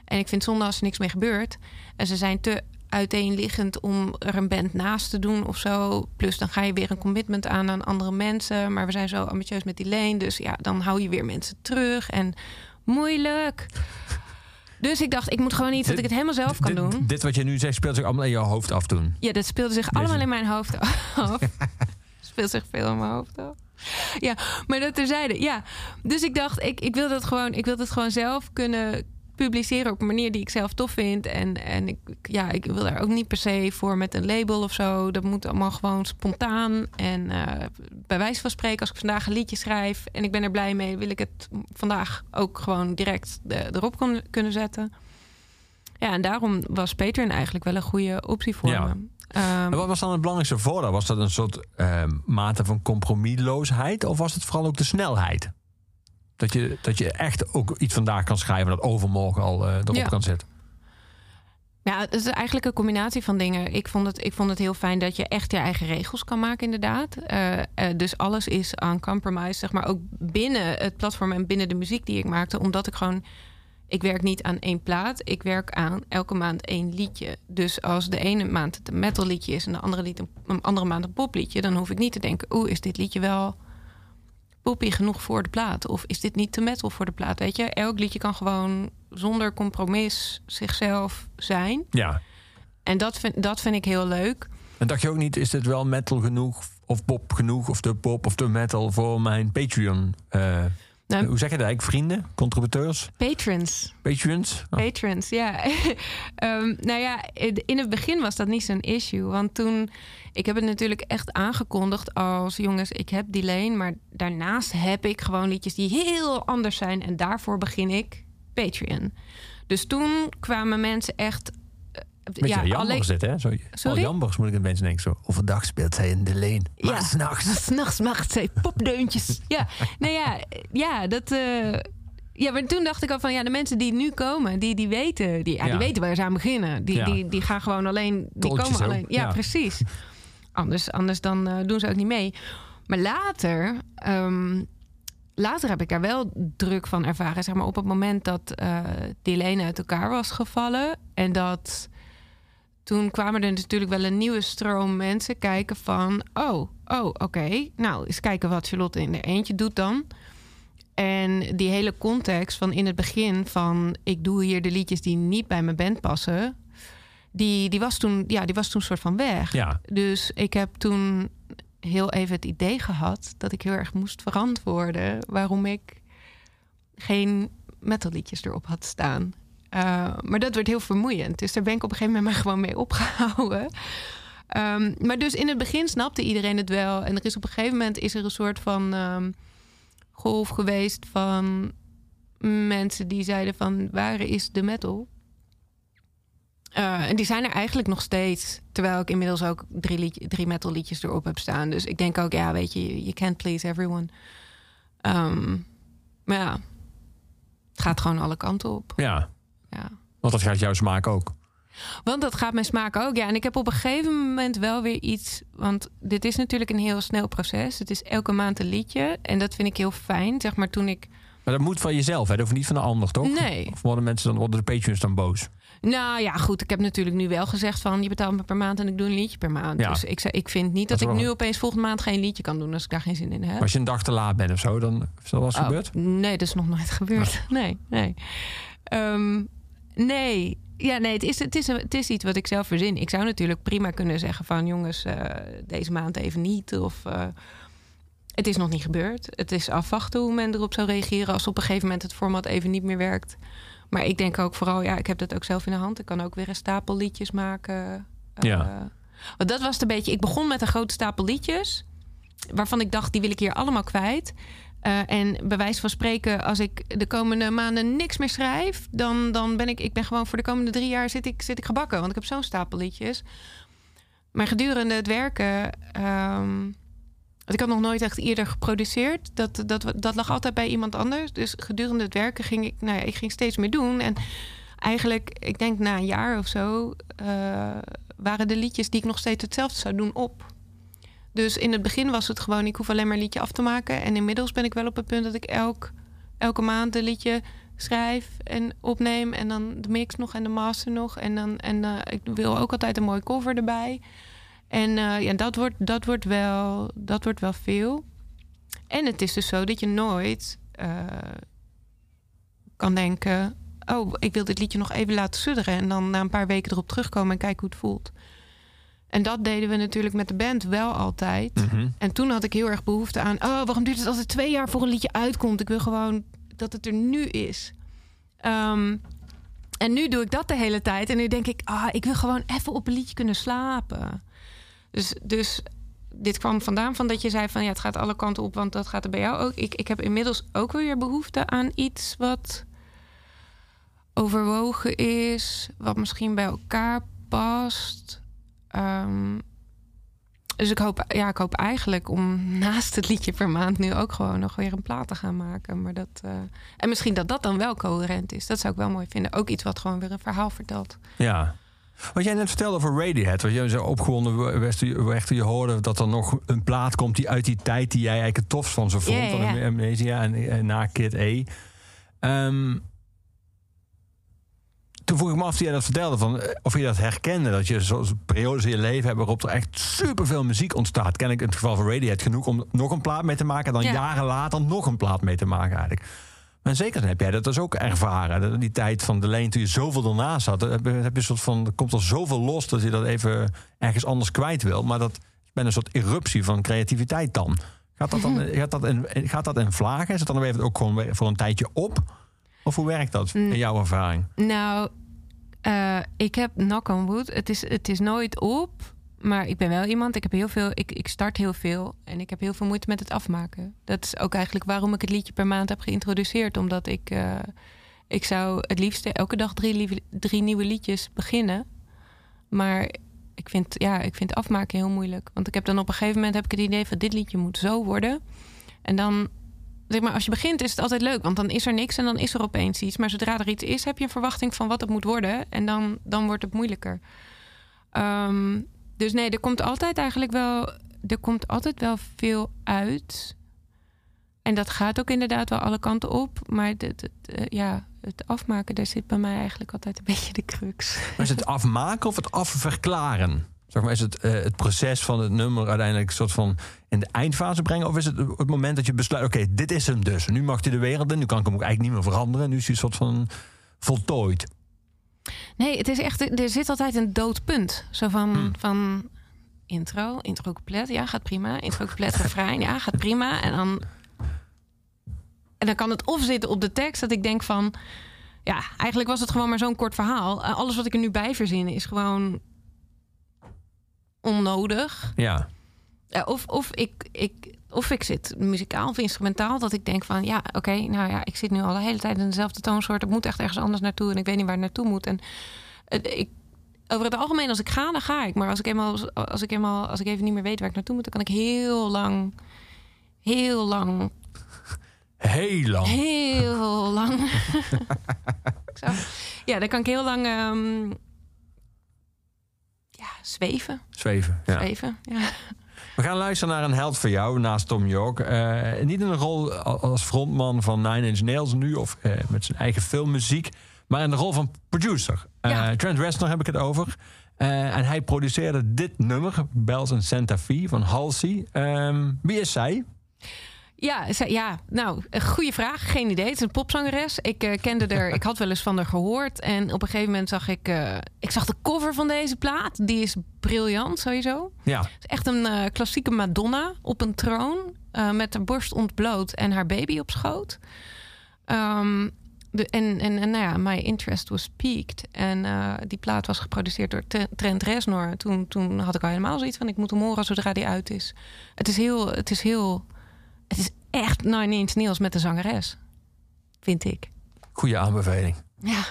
En ik vind zonde als er niks meer gebeurt. En ze zijn te uiteenliggend om er een band naast te doen of zo. Plus dan ga je weer een commitment aan aan andere mensen. Maar we zijn zo ambitieus met die leen. Dus ja, dan hou je weer mensen terug. En moeilijk. Dus ik dacht, ik moet gewoon iets dat ik het helemaal zelf kan doen. Dit wat je nu zegt speelt zich allemaal in je hoofd afdoen. Ja, dat speelde zich allemaal in mijn hoofd af. [LAUGHS] [LAUGHS] speelt zich veel in mijn hoofd af. Ja, maar dat terzijde. Ja, dus ik dacht, ik, ik wil dat gewoon, ik wil dat gewoon zelf kunnen publiceren op een manier die ik zelf tof vind. En, en ik, ja, ik wil daar ook niet per se voor met een label of zo. Dat moet allemaal gewoon spontaan. En eh, bij wijze van spreken, als ik vandaag een liedje schrijf en ik ben er blij mee, wil ik het vandaag ook gewoon direct eh, erop kon, kunnen zetten. Ja, en daarom was Patreon eigenlijk wel een goede optie voor Ja. me. Ehm, wat was dan het belangrijkste voordeel? Was dat een soort eh, mate van compromisloosheid? Of was het vooral ook de snelheid? Dat je, dat je echt ook iets vandaag kan schrijven... dat overmorgen al eh, erop Ja. kan zetten. Ja, het is eigenlijk een combinatie van dingen. Ik vond het, ik vond het heel fijn dat je echt je eigen regels kan maken, inderdaad. Eh, eh, dus alles is uncompromised, zeg maar. Ook binnen het platform en binnen de muziek die ik maakte. Omdat ik gewoon... Ik werk niet aan één plaat. Ik werk aan elke maand één liedje. Dus als de ene maand het een metal liedje is... en de andere, lied, een andere maand een popliedje... dan hoef ik niet te denken... oeh, is dit liedje wel poppy genoeg voor de plaat? Of is dit niet te metal voor de plaat? Weet je, elk liedje kan gewoon zonder compromis zichzelf zijn. Ja. En dat vind, dat vind ik heel leuk. En dacht je ook niet, is dit wel metal genoeg... of pop genoeg, of de pop of de metal... voor mijn Patreon? eh, Nou, Hoe zeg je dat eigenlijk? Vrienden? Contributeurs? patrons. Patrons? Oh, Patrons, ja. [LAUGHS] Ehm, nou ja, in het begin was dat niet zo'n issue. Want toen, ik heb het natuurlijk echt aangekondigd als jongens, ik heb die leen. Maar daarnaast heb ik gewoon liedjes die heel anders zijn. En daarvoor begin ik Patreon. Dus toen kwamen mensen echt. Beetje ja, jambers dit, hè? Zo, Sorry? Jambers moet ik een beetje denken. Zo, overdag speelt hij in de leen. Maar Ja. s'nachts. [LAUGHS] S'nachts maakt zij popdeuntjes. ja, nou ja, ja, dat. eh, ja, maar toen dacht ik al van ja, de mensen die nu komen, die, die weten, die, ja, Ja. die weten waar ze aan beginnen. Die, Ja. die, die gaan gewoon alleen, die Toltjes komen alleen. Ja, precies. Anders, anders dan eh, doen ze ook niet mee. Maar later, ehm, later heb ik daar wel druk van ervaren. Zeg maar op het moment dat eh die uit elkaar was gevallen en dat toen kwamen er natuurlijk wel een nieuwe stroom mensen kijken van... oh, oh, oké, nou, eens kijken wat Charlotte in er eentje doet dan. En die hele context van in het begin van... ik doe hier de liedjes die niet bij mijn band passen... die, die, was, toen, ja, die was toen soort van weg. Ja, Dus ik heb toen heel even het idee gehad... dat ik heel erg moest verantwoorden... waarom ik geen metalliedjes erop had staan. Uh, maar dat werd heel vermoeiend. Dus daar ben ik op een gegeven moment maar gewoon mee opgehouden. Um, maar dus in het begin snapte iedereen het wel. En er is op een gegeven moment is er een soort van um, golf geweest van mensen die zeiden van waar is de metal? Uh, en die zijn er eigenlijk nog steeds. Terwijl ik inmiddels ook drie, lied, drie metal liedjes erop heb staan. Dus ik denk ook, ja, weet je, you can't please everyone. Um, maar ja, het gaat gewoon alle kanten op. ja. Ja. Want dat gaat jouw smaak ook. Want dat gaat mijn smaak ook, ja. En ik heb op een gegeven moment wel weer iets... Want dit is natuurlijk een heel snel proces. Het is elke maand een liedje. En dat vind ik heel fijn. Zeg maar toen ik... Maar dat moet van jezelf, hè? Dat hoeft niet van de ander, toch? Nee. Of worden mensen dan, worden de patrons dan boos? Nou ja, goed. Ik heb natuurlijk nu wel gezegd van... je betaalt me per maand en ik doe een liedje per maand. Ja. Dus ik, ik vind niet Dat ik nu opeens volgende maand geen liedje kan doen... als ik daar geen zin in heb. Maar als je een dag te laat bent of zo, dan is dat wel eens Oh, gebeurd? Nee, dat is nog nooit gebeurd. [LAUGHS] Nee, nee. Ehm, nee. Ja, nee, het is, het, is, het is iets wat ik zelf verzin. Ik zou natuurlijk prima kunnen zeggen van... jongens, eh, deze maand even niet. Of eh, het is nog niet gebeurd. Het is afwachten hoe men erop zou reageren... als op een gegeven moment het format even niet meer werkt. Maar ik denk ook vooral, ja, ik heb dat ook zelf in de hand. Ik kan ook weer een stapel liedjes maken. Eh, Ja. want dat was het een beetje... Ik begon met een grote stapel liedjes... waarvan ik dacht, die wil ik hier allemaal kwijt... Uh, en bij wijze van spreken, als ik de komende maanden niks meer schrijf, dan, dan ben ik, ik ben gewoon voor de komende drie jaar zit ik, zit ik gebakken. Want ik heb zo'n stapel liedjes. Maar gedurende het werken, um, ik had nog nooit echt eerder geproduceerd. Dat, dat, dat lag altijd bij iemand anders. Dus gedurende het werken ging ik, nou ja, ik ging steeds meer doen. En eigenlijk, ik denk na een jaar of zo, uh, waren de liedjes die ik nog steeds hetzelfde zou doen op. Dus in het begin was het gewoon, ik hoef alleen maar een liedje af te maken. En inmiddels ben ik wel op het punt dat ik elk, elke maand een liedje schrijf en opneem. En dan de mix nog en de master nog. En, dan, en uh, ik wil ook altijd een mooi cover erbij. En uh, ja, dat wordt, dat, wordt wel, dat wordt wel veel. En het is dus zo dat je nooit uh, kan denken... oh, ik wil dit liedje nog even laten sudderen... en dan na een paar weken erop terugkomen en kijken hoe het voelt. En dat deden we natuurlijk met de band wel altijd. Mm -hmm. En toen had ik heel erg behoefte aan... oh, waarom duurt het altijd twee jaar voor een liedje uitkomt? Ik wil gewoon dat het er nu is. Um, en nu doe ik dat de hele tijd. En nu denk ik, ah, ik wil gewoon even op een liedje kunnen slapen. Dus, dus dit kwam vandaan van dat je zei van... ja, het gaat alle kanten op, want dat gaat er bij jou ook. Ik, ik heb inmiddels ook weer behoefte aan iets wat overwogen is... wat misschien bij elkaar past... Um, dus ik hoop, ja, ik hoop eigenlijk om [LAUGHS] naast het liedje per maand nu ook gewoon nog weer een plaat te gaan maken. Maar dat, uh, en misschien dat dat dan wel coherent is. Dat zou ik wel mooi vinden. Ook iets wat gewoon weer een verhaal vertelt. Ja. Wat jij net vertelde over Radiohead, wat jij zo opgewonden werd toen je hoorde dat er nog een plaat komt die uit die tijd die jij eigenlijk het tofst van ze vond, Ja, ja, ja. Amnesia en, en na Kid E. Um, toen vroeg ik me af toen jij dat vertelde, van, of je dat herkende. Dat je zoals periodes in je leven hebt waarop er echt superveel muziek ontstaat. Ken ik in het geval van Radiohead genoeg om nog een plaat mee te maken... en dan Ja. jaren later nog een plaat mee te maken eigenlijk. Maar zeker heb jij dat dus ook ervaren. Die tijd van de leen toen je zoveel ernaast zat. Heb je, een soort van, er komt er zoveel los dat je dat even ergens anders kwijt wil. Maar dat is bijna een soort eruptie van creativiteit dan. Gaat dat, dan, gaat, dat in, gaat dat in vlagen? Is het dan even ook gewoon voor een tijdje op? Of hoe werkt dat in jouw ervaring? Nou, eh, ik heb knock on wood. Het is, het is nooit op. Maar ik ben wel iemand, ik heb heel veel, ik, ik start heel veel en ik heb heel veel moeite met het afmaken. Dat is ook eigenlijk waarom ik het liedje per maand heb geïntroduceerd. Omdat ik, eh, ik zou het liefst elke dag drie, drie nieuwe liedjes beginnen. Maar ik vind, ja, ik vind afmaken heel moeilijk. Want ik heb dan op een gegeven moment heb ik het idee van dit liedje moet zo worden. En dan, zeg maar, als je begint is het altijd leuk. Want dan is er niks en dan is er opeens iets. Maar zodra er iets is, heb je een verwachting van wat het moet worden. En dan, dan wordt het moeilijker. Ehm, dus nee, er komt altijd eigenlijk wel, er komt altijd wel veel uit. En dat gaat ook inderdaad wel alle kanten op. Maar het, eh, ja, het afmaken, daar zit bij mij eigenlijk altijd een [LAUGHS] beetje de crux. Maar is het afmaken of het afverklaren? Zeg maar, is het eh, het proces van het nummer uiteindelijk soort van in de eindfase brengen? Of is het het moment dat je besluit, oké, dit is hem dus. Nu mag hij de wereld in, nu kan ik hem ook eigenlijk niet meer veranderen. Nu is hij een soort van voltooid. Nee, het is echt, er zit altijd een dood punt. Zo van, Hmm. van intro, intro couplet, ja, gaat prima. Intro couplet, [LAUGHS] refrein, ja, gaat prima. En dan, en dan kan het of zitten op de tekst dat ik denk van... Ja, eigenlijk was het gewoon maar zo'n kort verhaal. Eh, Alles wat ik er nu bij verzin is gewoon onnodig. Ja. Of, of, ik, ik, of ik zit muzikaal of instrumentaal, dat ik denk van ja, oké, nou ja, ik zit nu al de hele tijd in dezelfde toonsoort. Ik moet echt ergens anders naartoe en ik weet niet waar ik naartoe moet. En eh, ik, over het algemeen, als ik ga, dan ga ik. Maar als ik, eenmaal, als, ik eenmaal, als ik even niet meer weet waar ik naartoe moet, dan kan ik heel lang, heel lang, Heel lang. heel lang. [LAUGHS] Zo. Ja, dan kan ik heel lang ehm, ja, zweven. Zweven. Ja. zweven ja. We gaan luisteren naar een held voor jou naast Tom York. Eh, niet in een rol als frontman van Nine Inch Nails nu of eh, met zijn eigen filmmuziek, maar in de rol van producer. Eh, Ja. Trent Reznor heb ik het over. En hij produceerde dit nummer, Bells in Santa Fe van Halsey. Ehm, wie is zij? Ja, ze- ja, nou, een goede vraag. Geen idee. Het is een popzangeres. Ik eh, kende haar, [LAUGHS] ik had wel eens van haar gehoord. En op een gegeven moment zag ik, eh, ik zag de cover van deze plaat. Die is briljant sowieso. Ja, Het is echt een eh, klassieke Madonna op een troon. met haar borst ontbloot en haar baby op schoot. Ehm, de, en, en, en nou ja, my interest was peaked. En die plaat was geproduceerd door Tre- Trent Reznor. Toen, toen had ik al helemaal zoiets van... ik moet hem horen zodra die uit is. Het is heel... Het is, heel, het is echt Nine Inch Nails met de zangeres. Vind ik. goede aanbeveling. Ja.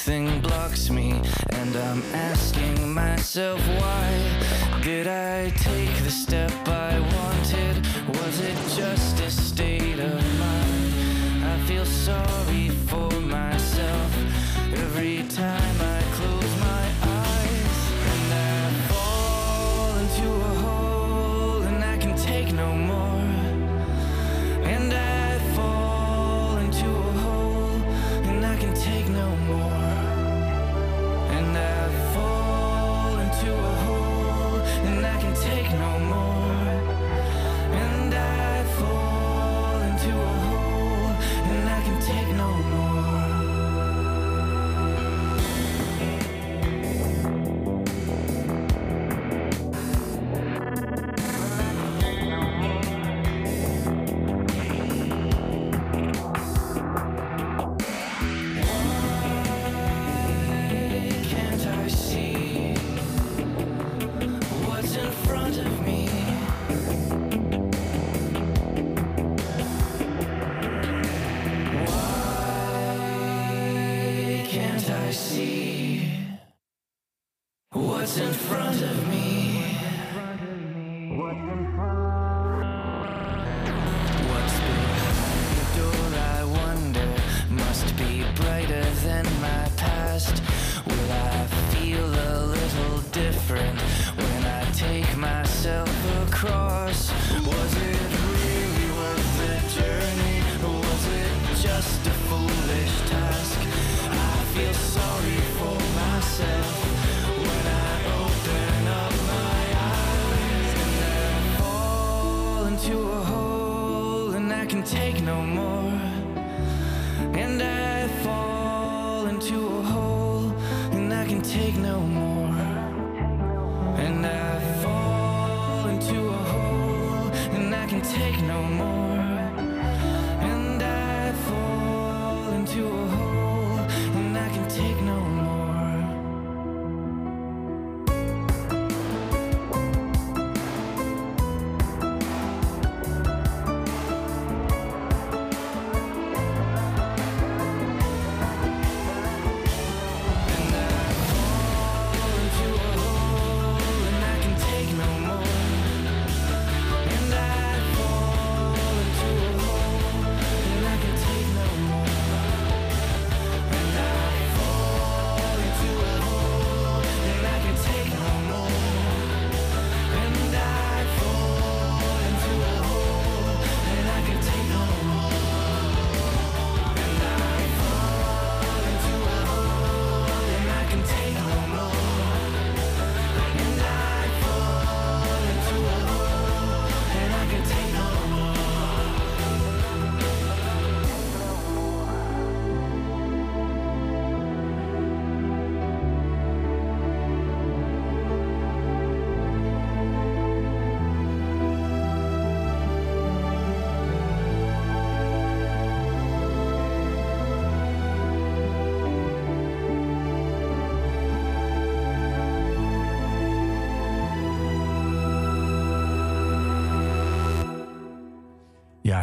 Something blocks me, and I'm asking myself why. Did I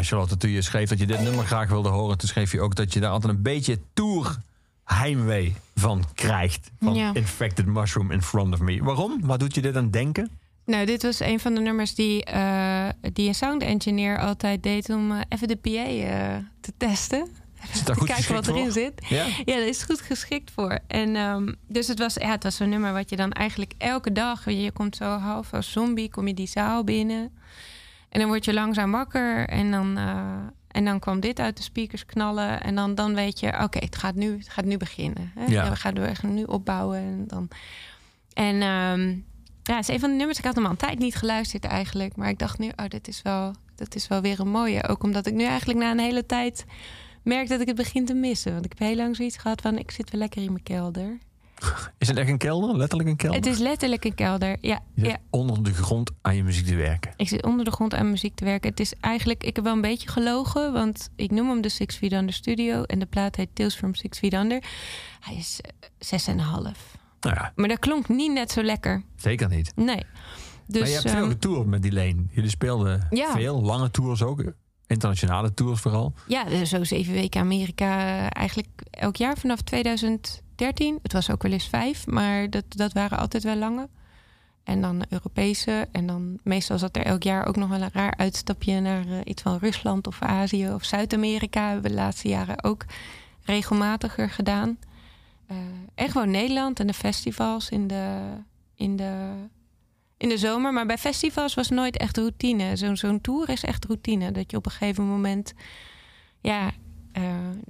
Charlotte, toen je schreef dat je dit nummer graag wilde horen... toen schreef je ook dat je daar altijd een beetje tour heimwee van krijgt. Van Ja. Infected Mushroom in Front of Me. Waarom? Waar doet je dit aan denken? Nou, dit was een van de nummers die, eh, die een sound engineer altijd deed om eh, even de PA eh, te testen. Is daar te goed [LAUGHS] kijken wat erin voor? zit. Ja? Ja, daar is goed geschikt voor. En ehm, dus het was, ja, het was een nummer wat je dan eigenlijk elke dag, je komt zo half als zombie, kom je die zaal binnen. En dan word je langzaam wakker en dan, eh, en dan kwam dit uit de speakers knallen. En dan, dan weet je, oké, het gaat nu, het gaat nu beginnen. Hè? Ja. we, gaan, we gaan nu opbouwen. En, dan, en ehm, ja, het is een van de nummers. Ik had hem al een tijd niet geluisterd eigenlijk. Maar ik dacht nu, oh, dit is wel, dat is wel weer een mooie. Ook omdat ik nu eigenlijk na een hele tijd merk dat ik het begin te missen. Want ik heb heel lang zoiets gehad van, ik zit weer lekker in mijn kelder. [LAUGHS] Is het echt een kelder? Letterlijk een kelder? Het is letterlijk een kelder. Ja, Je ja. onder de grond aan je muziek te werken. Ik zit onder de grond aan muziek te werken. Het is eigenlijk, ik heb wel een beetje gelogen, want ik noem hem de Six Feet Under Studio en de plaat heet Tales from Six Feet Under. Hij is eh, zes en een half. Nou ja, Maar dat klonk niet net zo lekker. zeker niet. Nee. Dus, maar je hebt veel getoerd met die leen. Jullie speelden Ja. veel, lange tours ook. Internationale tours vooral. Ja, zo zeven weken Amerika eh, eigenlijk elk jaar vanaf 2013. Het was ook wel eens vijf, maar dat, dat waren altijd wel lange. En dan Europese. En dan meestal zat er elk jaar ook nog wel een raar uitstapje naar eh, iets van Rusland of Azië of Zuid-Amerika. Hebben we de laatste jaren ook regelmatiger gedaan. Eh, en gewoon Nederland en de festivals in de, in de, in de zomer. Maar bij festivals was nooit echt routine. Zo'n zo'n tour is echt routine. Dat je op een gegeven moment ja, eh,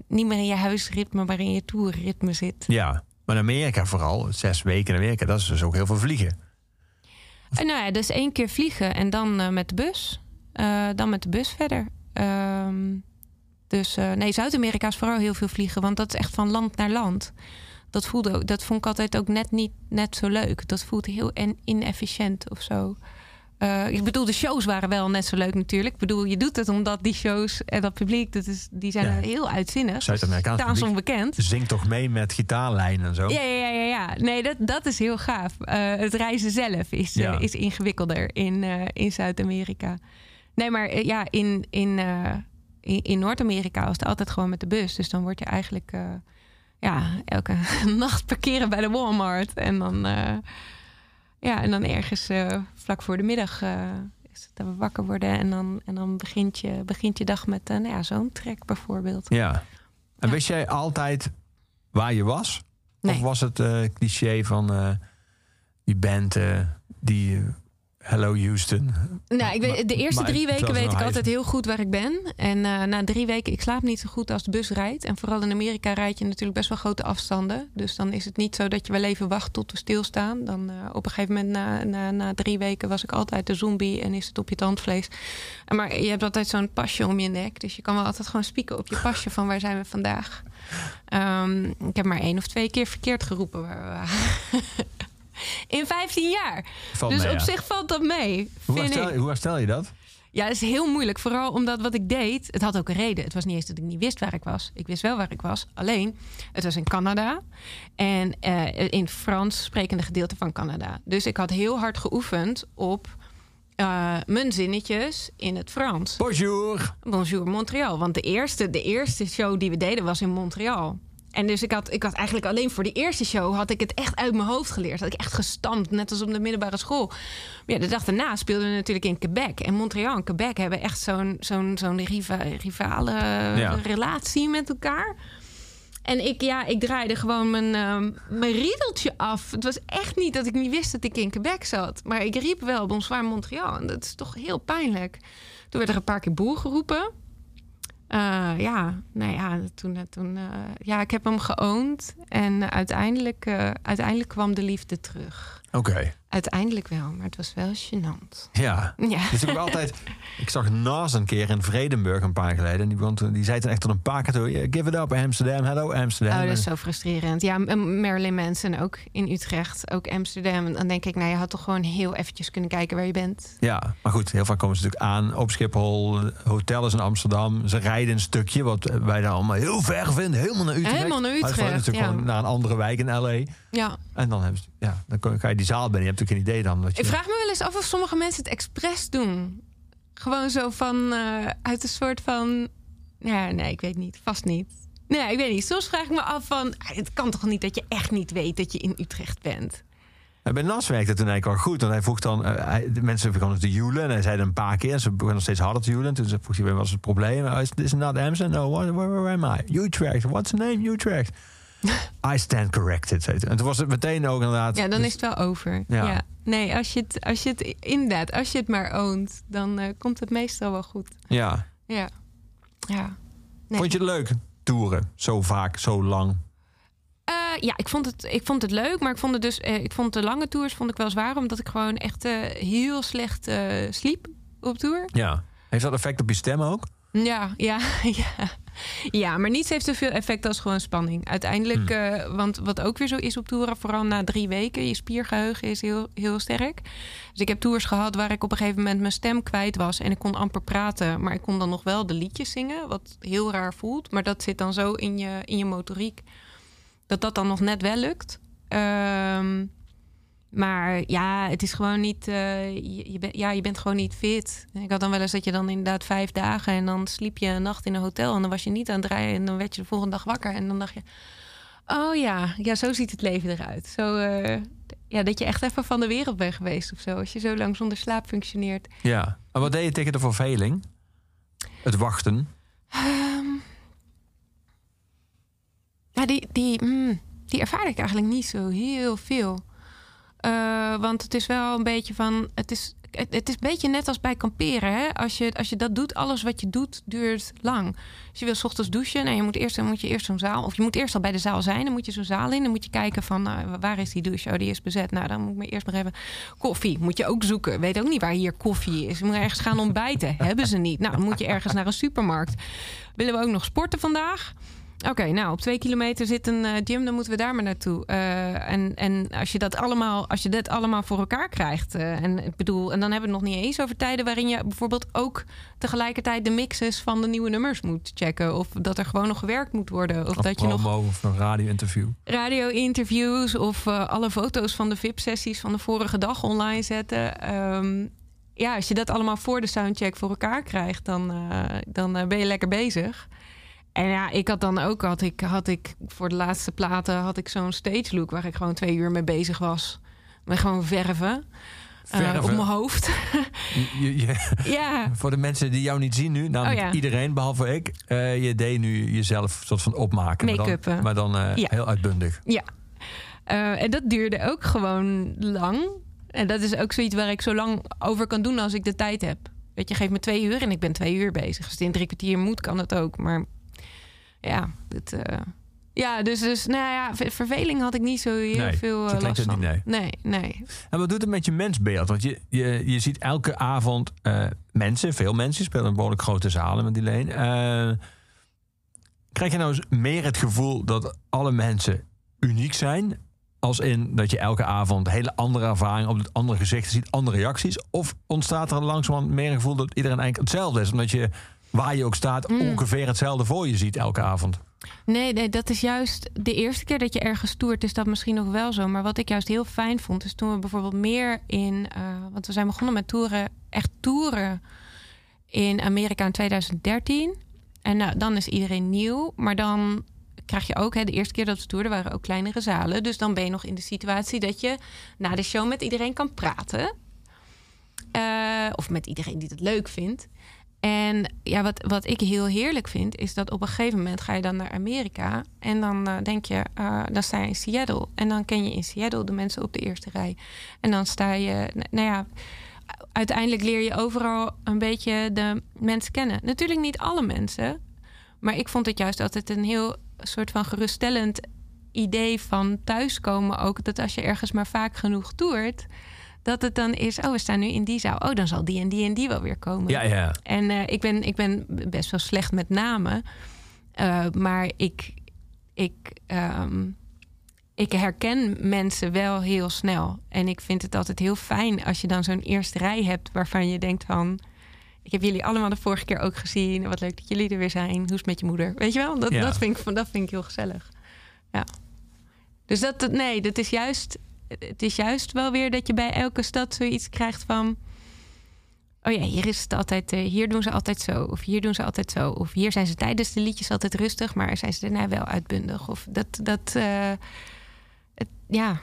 niet meer in je huisritme, maar in je tourritme zit. Ja, maar in Amerika vooral. Zes weken in Amerika, dat is dus ook heel veel vliegen. En nou ja, dus één keer vliegen en dan eh, met de bus. Eh, dan met de bus verder. Ehm, dus eh, nee, Zuid-Amerika is vooral heel veel vliegen, want dat is echt van land naar land. Dat, voelde ook, dat vond ik altijd ook net niet net zo leuk. Dat voelt heel inefficiënt of zo. Eh, ik bedoel, de shows waren wel net zo leuk natuurlijk. Ik bedoel, je doet het omdat die shows en dat publiek, dat is, die zijn Ja. heel uitzinnig. Zuid-Amerikaans onbekend. Zing toch mee met gitaarlijnen en zo. Ja, ja, ja, ja. Nee, dat, dat is heel gaaf. Eh, het reizen zelf is, eh, is ingewikkelder in, in Zuid-Amerika. Nee, maar ja, in, in, in, in Noord-Amerika was het altijd gewoon met de bus. Dus dan word je eigenlijk ja, elke [LAUGHS] nacht parkeren bij de Walmart. En dan, ja, en dan ergens eh, vlak voor de middag eh, is het dat we wakker worden. En dan, en dan begint, je, begint je dag met eh, nou ja, zo'n trek bijvoorbeeld. Ja. En Ja. wist jij altijd waar je was? Of was het cliché van die band, eh, die Hello Houston? Nou, ik weet, de eerste maar drie weken weet ik altijd heel goed waar ik ben. En eh, na drie weken, ik slaap niet zo goed als de bus rijdt. En vooral in Amerika rijd je natuurlijk best wel grote afstanden. Dus dan is het niet zo dat je wel even wacht tot we stilstaan. Dan eh, op een gegeven moment na, na, na drie weken was ik altijd de zombie en is het op je tandvlees. Maar je hebt altijd zo'n pasje om je nek. Dus je kan wel altijd gewoon spieken op je pasje van waar zijn we vandaag. Ehm, ik heb maar één of twee keer verkeerd geroepen waar we waren. [LAUGHS] In 15 jaar. Valt dus mee, op ja. zich valt dat mee. Hoe herstel, ik. hoe herstel je dat? Ja, het is heel moeilijk. Vooral omdat wat ik deed, het had ook een reden. Het was niet eens dat ik niet wist waar ik was. Ik wist wel waar ik was. Alleen, het was in Canada. En eh, in Frans sprekende gedeelte van Canada. Dus ik had heel hard geoefend op eh, mijn zinnetjes in het Frans. Bonjour. Bonjour Montreal. Want de eerste, de eerste show die we deden was in Montreal. En dus ik had, ik had eigenlijk alleen voor die eerste show... had ik het echt uit mijn hoofd geleerd. Had ik echt gestampt, net als op de middelbare school. Maar ja, de dag daarna speelden we natuurlijk in Quebec. En Montreal en Quebec hebben echt zo'n zo'n zo'n riva, rivale Ja. relatie met elkaar. En ik, ja, ik draaide gewoon mijn, ehm, mijn riedeltje af. Het was echt niet dat ik niet wist dat ik in Quebec zat. Maar ik riep wel Bonsoir Montreal. En dat is toch heel pijnlijk. Toen werd er een paar keer boel geroepen. Eh, ja, nou ja, toen, eh, toen, eh, ja, ik heb hem geoond. En uiteindelijk, eh, uiteindelijk kwam de liefde terug. Oké, Uiteindelijk wel, maar het was wel gênant. ja. Ja. Dus ik altijd... Ik zag Nas een keer in Vredenburg een paar jaar geleden. En die, toen- die zei toen echt tot een paar keer toe... "Yeah, Give it up Amsterdam, hello Amsterdam. Oh, dat is zo frustrerend. Ja, Marilyn Manson ook in Utrecht, ook Amsterdam. En dan denk ik, nou, je had toch gewoon heel eventjes kunnen kijken waar je bent. Ja, maar goed, heel vaak komen ze natuurlijk aan op Schiphol. Hotel is in Amsterdam. Ze rijden een stukje, wat wij daar allemaal heel ver vinden. Helemaal naar Utrecht. Helemaal naar Maar het Utrecht, natuurlijk ja. gewoon naar een andere wijk in L.A. Ja, En dan, hebben ze, ja, dan ga je die zaal binnen. Natuurlijk geen idee dan. Dat je, ik vraag me wel eens af of sommige mensen het expres doen. Gewoon zo van, eh, uit een soort van... Ja, nee, ik weet niet. Vast niet. Nee, ik weet niet. Soms vraag ik me af van... ah, Het kan toch niet dat je echt niet weet dat je in Utrecht bent? En bij Nas werkte het toen eigenlijk wel goed. Want hij vroeg dan... eh, hij- de mensen begonnen te joelen. En hij zei het een paar keer. En ze begonnen steeds harder te joelen. En toen vroeg hij, wat was het probleem? Oh, is this not Amsterdam? No, where, where, where am I? Utrecht. What's the name? Utrecht. I stand corrected. En toen was het meteen ook inderdaad... Ja, dan dus- is het wel over. Ja. Ja. Nee, als je, het, als je het inderdaad, als je het maar oont, dan eh, komt het meestal wel goed. Ja. Ja. Ja. Nee. Vond je het leuk? Toeren. Zo vaak, zo lang. Eh, ja, ik vond, het, ik vond het leuk, maar ik vond het dus, eh, ik vond de lange tours vond ik wel zwaar, omdat ik gewoon echt heel slecht sliep op tour. Ja. Heeft dat effect op je stem ook? Ja, ja, [LAUGHS] ja. [LAUGHS] Ja, maar niets heeft zoveel effect als gewoon spanning. Uiteindelijk, eh, want wat ook weer zo is op toeren, vooral na drie weken, je spiergeheugen is heel, heel sterk. Dus ik heb tours gehad waar ik op een gegeven moment mijn stem kwijt was en ik kon amper praten, maar ik kon dan nog wel de liedjes zingen, wat heel raar voelt. Maar dat zit dan zo in je, in je motoriek dat dat dan nog net wel lukt. Ehm, Maar ja, het is gewoon niet. eh, je, ja, je bent gewoon niet fit. Ik had dan wel eens dat je dan inderdaad vijf dagen en dan sliep je een nacht in een hotel en dan was je niet aan het draaien en dan werd je de volgende dag wakker en dan dacht je, oh ja, ja, zo ziet het leven eruit. Zo, eh, ja, dat je echt even van de wereld bent geweest of zo. Als je zo lang zonder slaap functioneert. Ja. En wat deed je tegen de verveling? Het wachten. Ehm, ja, die, die, mm, die ervaar ik eigenlijk niet zo heel veel. Eh, want het is wel een beetje van. Het is, het, is een beetje net als bij kamperen. Hè? Als, je, als je dat doet, alles wat je doet, duurt lang. Als je wil ochtends douchen, nou, je moet eerst, dan moet je eerst zo'n zaal. Of je moet eerst al bij de zaal zijn. Dan moet je zo'n zaal in. Dan moet je kijken van nou, waar is die douche? Oh, die is bezet. Nou, dan moet ik me eerst maar even. Koffie moet je ook zoeken. Weet ook niet waar hier koffie is. Je moet ergens gaan ontbijten. [LAUGHS] Hebben ze niet. Nou, dan moet je ergens naar een supermarkt. Willen we ook nog sporten vandaag? Oké, nou op twee kilometer zit een eh, gym, dan moeten we daar maar naartoe. Eh, en, en als je dat allemaal, als je dat allemaal voor elkaar krijgt, eh, en ik bedoel, en dan hebben we het nog niet eens over tijden waarin je bijvoorbeeld ook tegelijkertijd de mixes van de nieuwe nummers moet checken, of dat er gewoon nog gewerkt moet worden, of, Of dat je nog of een radio-interview. radio-interviews of alle foto's van de VIP-sessies van de vorige dag online zetten. Ehm, ja, als je dat allemaal voor de soundcheck voor elkaar krijgt, dan, dan ben je lekker bezig. En ja, ik had dan ook, had ik, had ik voor de laatste platen, had ik zo'n stage look waar ik gewoon twee uur mee bezig was. Met gewoon verven. eh, Verven? op mijn hoofd. Je- je- [LAUGHS] ja, voor de mensen die jou niet zien nu, namelijk Oh ja. iedereen behalve ik. eh, je deed nu jezelf soort van opmaken. maar dan- Make-uppen. Maar dan, eh, Ja. heel uitbundig. Ja. En dat duurde ook gewoon lang. En dat is ook zoiets waar ik zo lang over kan doen als ik de tijd heb. Weet je, geef me twee uur en ik ben twee uur bezig. Als het in drie kwartier moet, kan het ook. Maar ja, eh, ja dus, dus nou ja, ver- verveling had ik niet zo heel Nee, veel klinkt last van. niet, nee, nee. En wat doet het met je mensbeeld? Want je, je, je ziet elke avond eh, mensen, veel mensen, speelt in behoorlijk grote zalen met die leen. Krijg je nou eens meer het gevoel dat alle mensen uniek zijn? Als in dat je elke avond hele andere ervaring op het andere gezicht ziet, andere reacties? Of ontstaat er langzamerhand meer een gevoel dat iedereen eigenlijk hetzelfde is? Omdat je, waar je ook staat, Mm. ongeveer hetzelfde voor je ziet elke avond. Nee, nee, dat is juist de eerste keer dat je ergens toert, is dat misschien nog wel zo. Maar wat ik juist heel fijn vond, is toen we bijvoorbeeld meer in. eh, want we zijn begonnen met toeren, echt toeren in Amerika in 2013. En nou, dan is iedereen nieuw. Maar dan krijg je ook, hè, de eerste keer dat we toerden, waren ook kleinere zalen. Dus dan ben je nog in de situatie dat je na de show met iedereen kan praten. Eh, of met iedereen die het leuk vindt. En ja, wat, wat ik heel heerlijk vind, is dat op een gegeven moment ga je dan naar Amerika. En dan eh, denk je, eh, dan sta je in Seattle. En dan ken je in Seattle de mensen op de eerste rij. En dan sta je, nou ja, uiteindelijk leer je overal een beetje de mensen kennen. Natuurlijk niet alle mensen. Maar ik vond het juist altijd een heel soort van geruststellend idee van thuiskomen ook. Dat als je ergens maar vaak genoeg toert, dat het dan is, oh, we staan nu in die zaal. Oh, dan zal die en die en die wel weer komen. Ja, ja. En eh, ik, ben, ik ben best wel slecht met namen. Eh, maar ik, ik, ehm, ik herken mensen wel heel snel. En ik vind het altijd heel fijn als je dan zo'n eerste rij hebt waarvan je denkt van. Ik heb jullie allemaal de vorige keer ook gezien. Wat leuk dat jullie er weer zijn. Hoe is het met je moeder? Weet je wel? Dat, Ja. dat, vind, ik, dat vind ik heel gezellig. Ja. Dus dat, dat- nee, dat is juist, het is juist wel weer dat je bij elke stad zoiets krijgt van. Oh ja, hier is het altijd, eh, hier doen ze altijd zo. Of hier doen ze altijd zo. Of hier zijn ze tijdens de liedjes altijd rustig, maar zijn ze daarna wel uitbundig. Of dat, dat, eh, het, ja.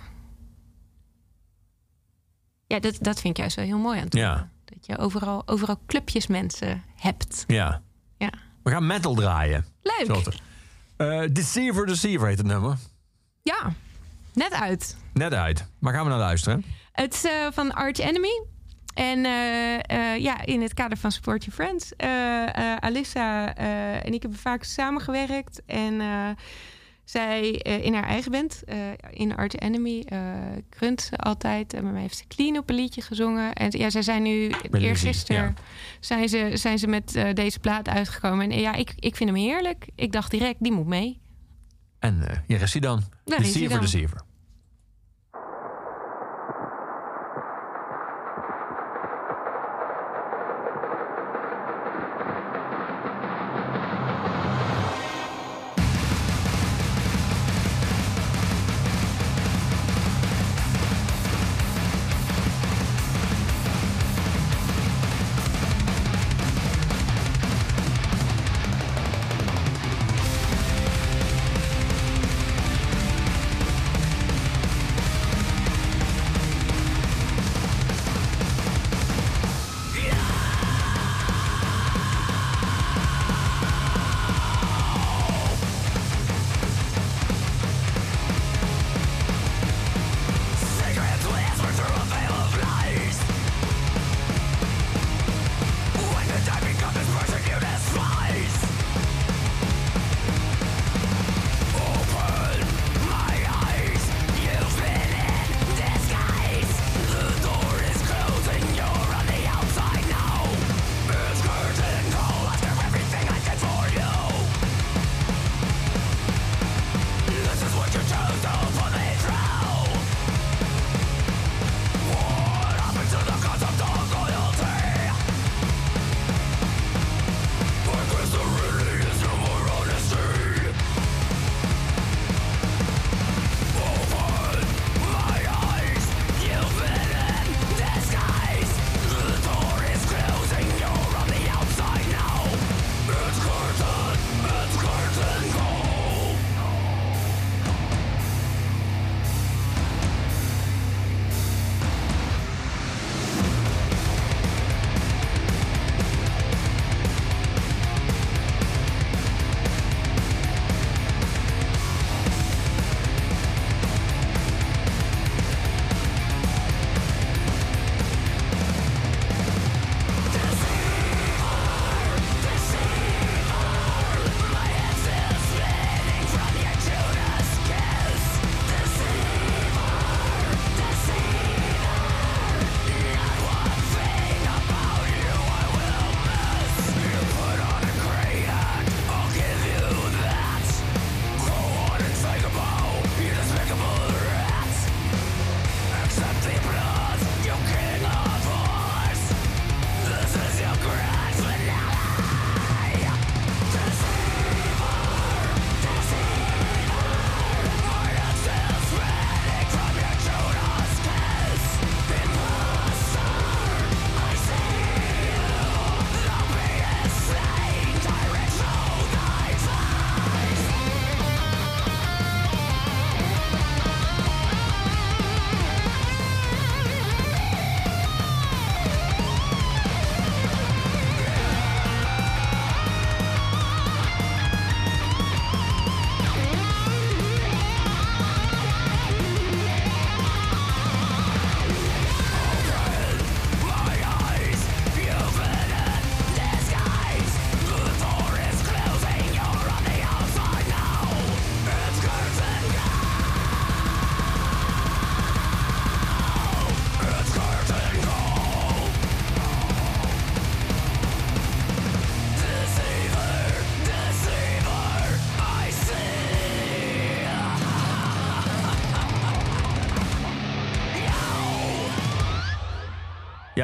Ja, dat, dat vind ik juist wel heel mooi aan het Ja. Dat je overal, overal clubjes mensen hebt. Ja. Ja. We gaan metal draaien. Leuk. Zotte. Eh, Deceiver, Deceiver heet het nummer. Ja, net uit. Net uit. Maar gaan we naar luisteren? Het is eh, van Arch Enemy. En eh, eh, ja, in het kader van Support Your Friends. Alissa en ik hebben vaak samengewerkt. En zij in haar eigen band, in Arch Enemy, krunt ze altijd. En met mij heeft ze clean op een liedje gezongen. En ja, zij zijn nu eergisteren ja. zijn, ze, zijn ze met deze plaat uitgekomen. En ja, ik, ik vind hem heerlijk. Ik dacht direct, die moet mee. En hier is hij dan. Daar is hij Deceiver, dan. Deceiver. Deceiver,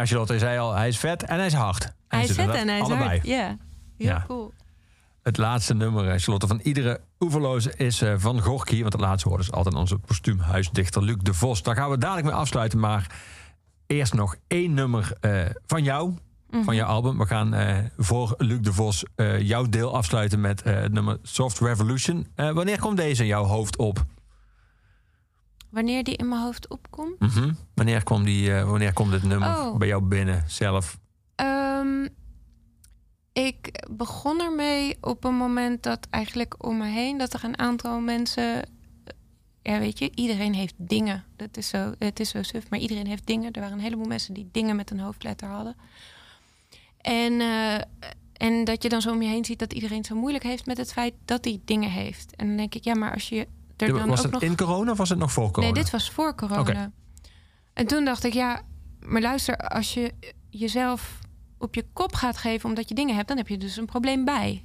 Ja, Charlotte, zei al, hij is vet en hij is hard. En Hij is vet en hij is allebei. hard. Ja, heel Ja. cool. Het laatste nummer, eh, Charlotte, van iedere oeverloze is eh, van Gorky. Want het laatste woord is altijd onze postuumhuisdichter Luc de Vos. Daar gaan we dadelijk mee afsluiten. Maar eerst nog één nummer eh, van jou, Mhm. van jouw album. We gaan voor Luc de Vos jouw deel afsluiten met het nummer Soft Revolution. Wanneer komt deze in jouw hoofd op? Wanneer die in mijn hoofd opkomt. Mhm. Wanneer, kwam die, eh, wanneer komt dit nummer Oh. bij jou binnen zelf? Ehm, ik begon ermee op een moment dat eigenlijk om me heen... dat er een aantal mensen... Ja, weet je, iedereen heeft dingen. Dat is zo, het is zo suf, maar iedereen heeft dingen. Er waren een heleboel mensen die dingen met een hoofdletter hadden. En, eh, en dat je dan zo om je heen ziet dat iedereen zo moeilijk heeft... met het feit dat hij dingen heeft. En dan denk ik, ja, maar als je er dan was nog... in corona of was het nog voor corona? Nee, dit was voor corona. En toen dacht ik, ja, maar luister, als je jezelf op je kop gaat geven omdat je dingen hebt, dan heb je dus een probleem bij.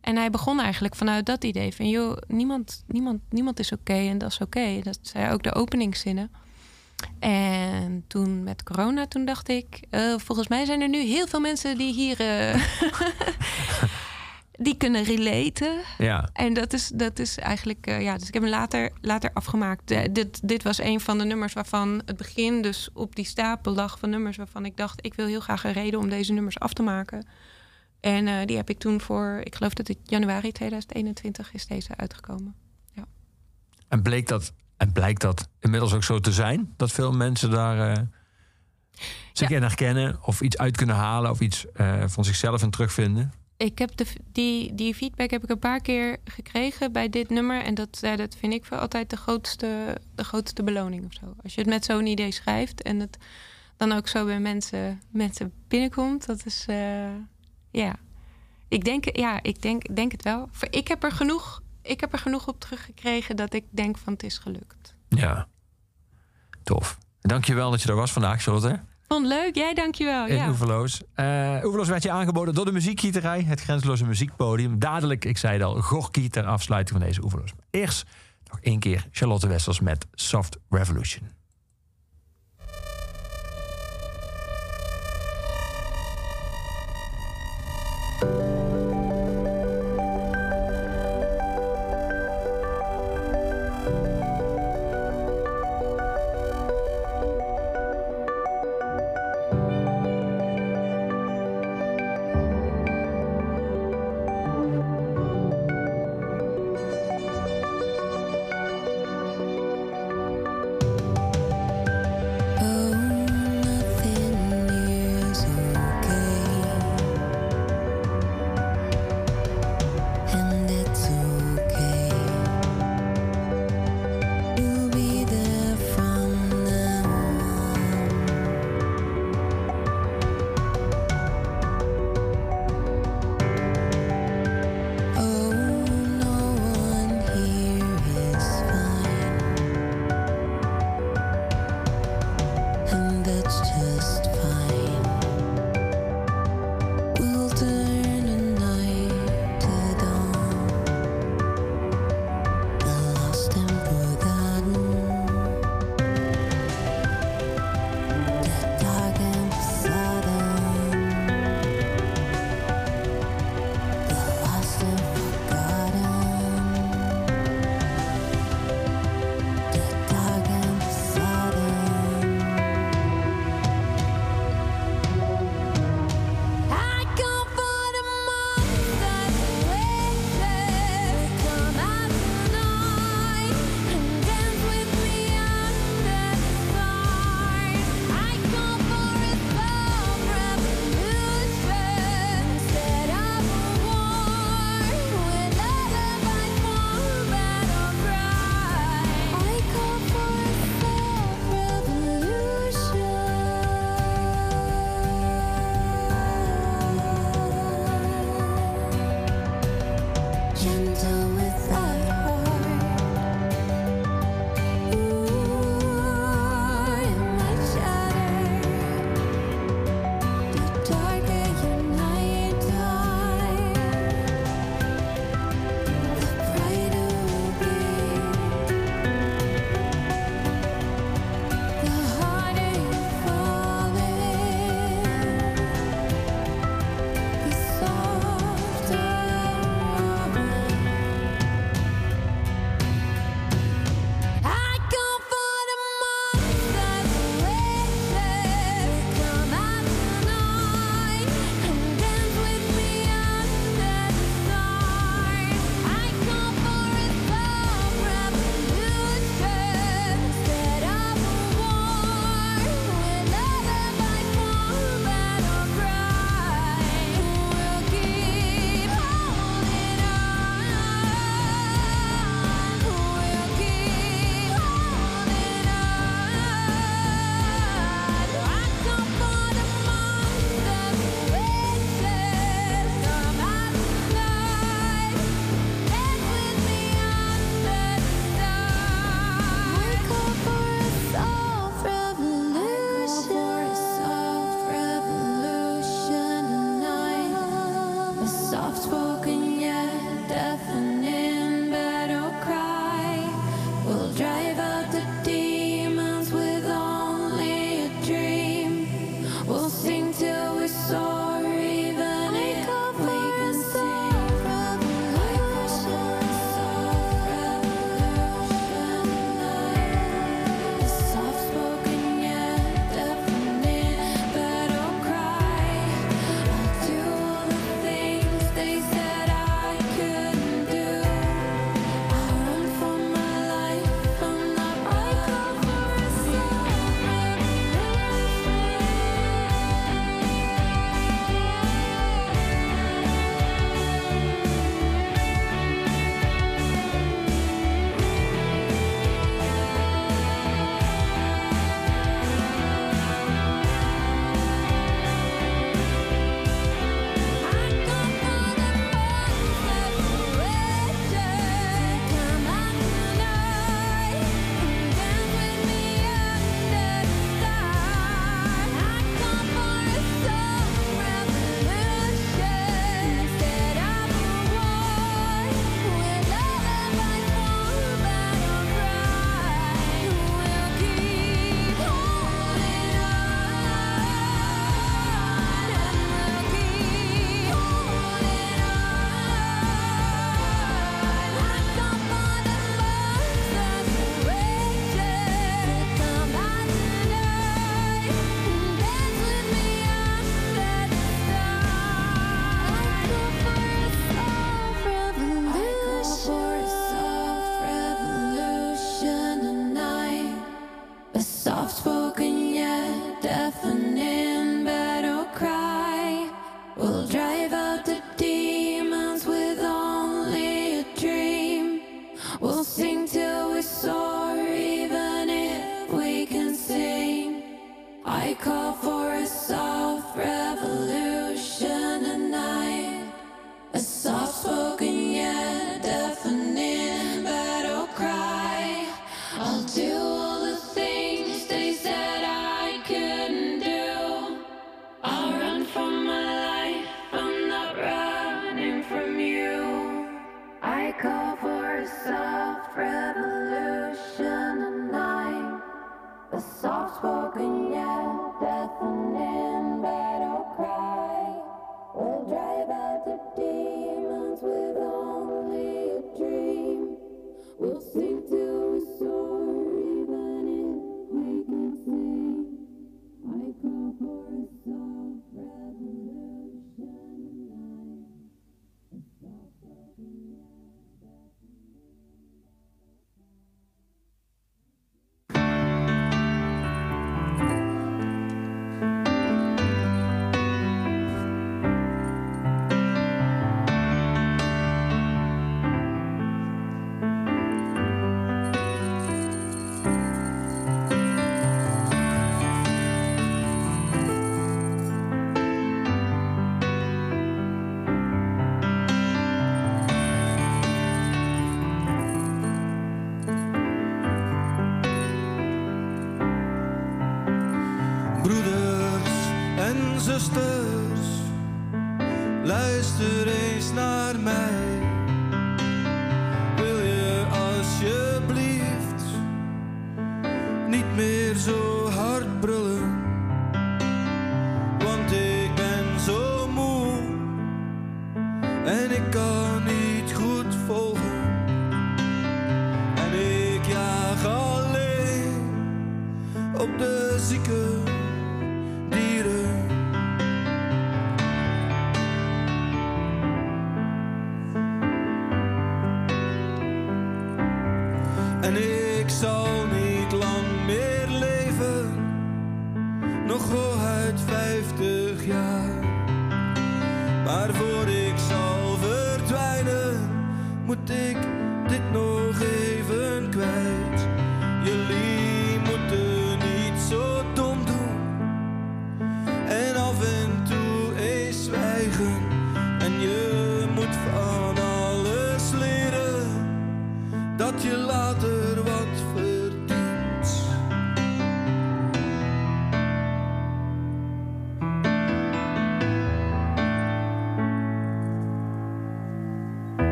En hij begon eigenlijk vanuit dat idee van, joh, niemand, niemand, niemand is oké en dat is oké. Dat zijn ook de openingszinnen. En toen met corona, toen dacht ik, eh, volgens mij zijn er nu heel veel mensen die hier, eh, [LAUGHS] [LAUGHS] die kunnen relaten. Ja, En dat is, dat is eigenlijk, eh, ja, dus ik heb hem later, later afgemaakt. Dit, dit was een van de nummers waarvan het begin dus op die stapel lag van nummers waarvan ik dacht, ik wil heel graag een reden om deze nummers af te maken. En eh, die heb ik toen voor, ik geloof dat het januari 2021 is deze uitgekomen. en, bleek dat, en blijkt dat inmiddels ook zo te zijn? Dat veel mensen daar eh, zich Ja. in herkennen of iets uit kunnen halen of iets van zichzelf in terugvinden? Ik heb de, die, die feedback heb ik een paar keer gekregen bij dit nummer. En dat, dat vind ik voor altijd de grootste, de grootste beloning of zo. Als je het met zo'n idee schrijft en het dan ook zo bij mensen, binnenkomt. Dat is, eh, ja. Ik denk, ja, ik denk, denk het wel. Ik heb, er genoeg, ik heb er genoeg op teruggekregen dat ik denk van het is gelukt. Ja, tof. Dankjewel dat je er was vandaag, Charlotte. Vond leuk. Jij dankjewel. In Ja. Oeverloos. Eh Oeverloos werd je aangeboden door de muziekgieterij, het grenzeloze muziekpodium. Dadelijk, ik zei het al, Gorky ter afsluiting van deze Oeverloos. Eerst nog één keer Charlotte Wessels met Soft Revolution.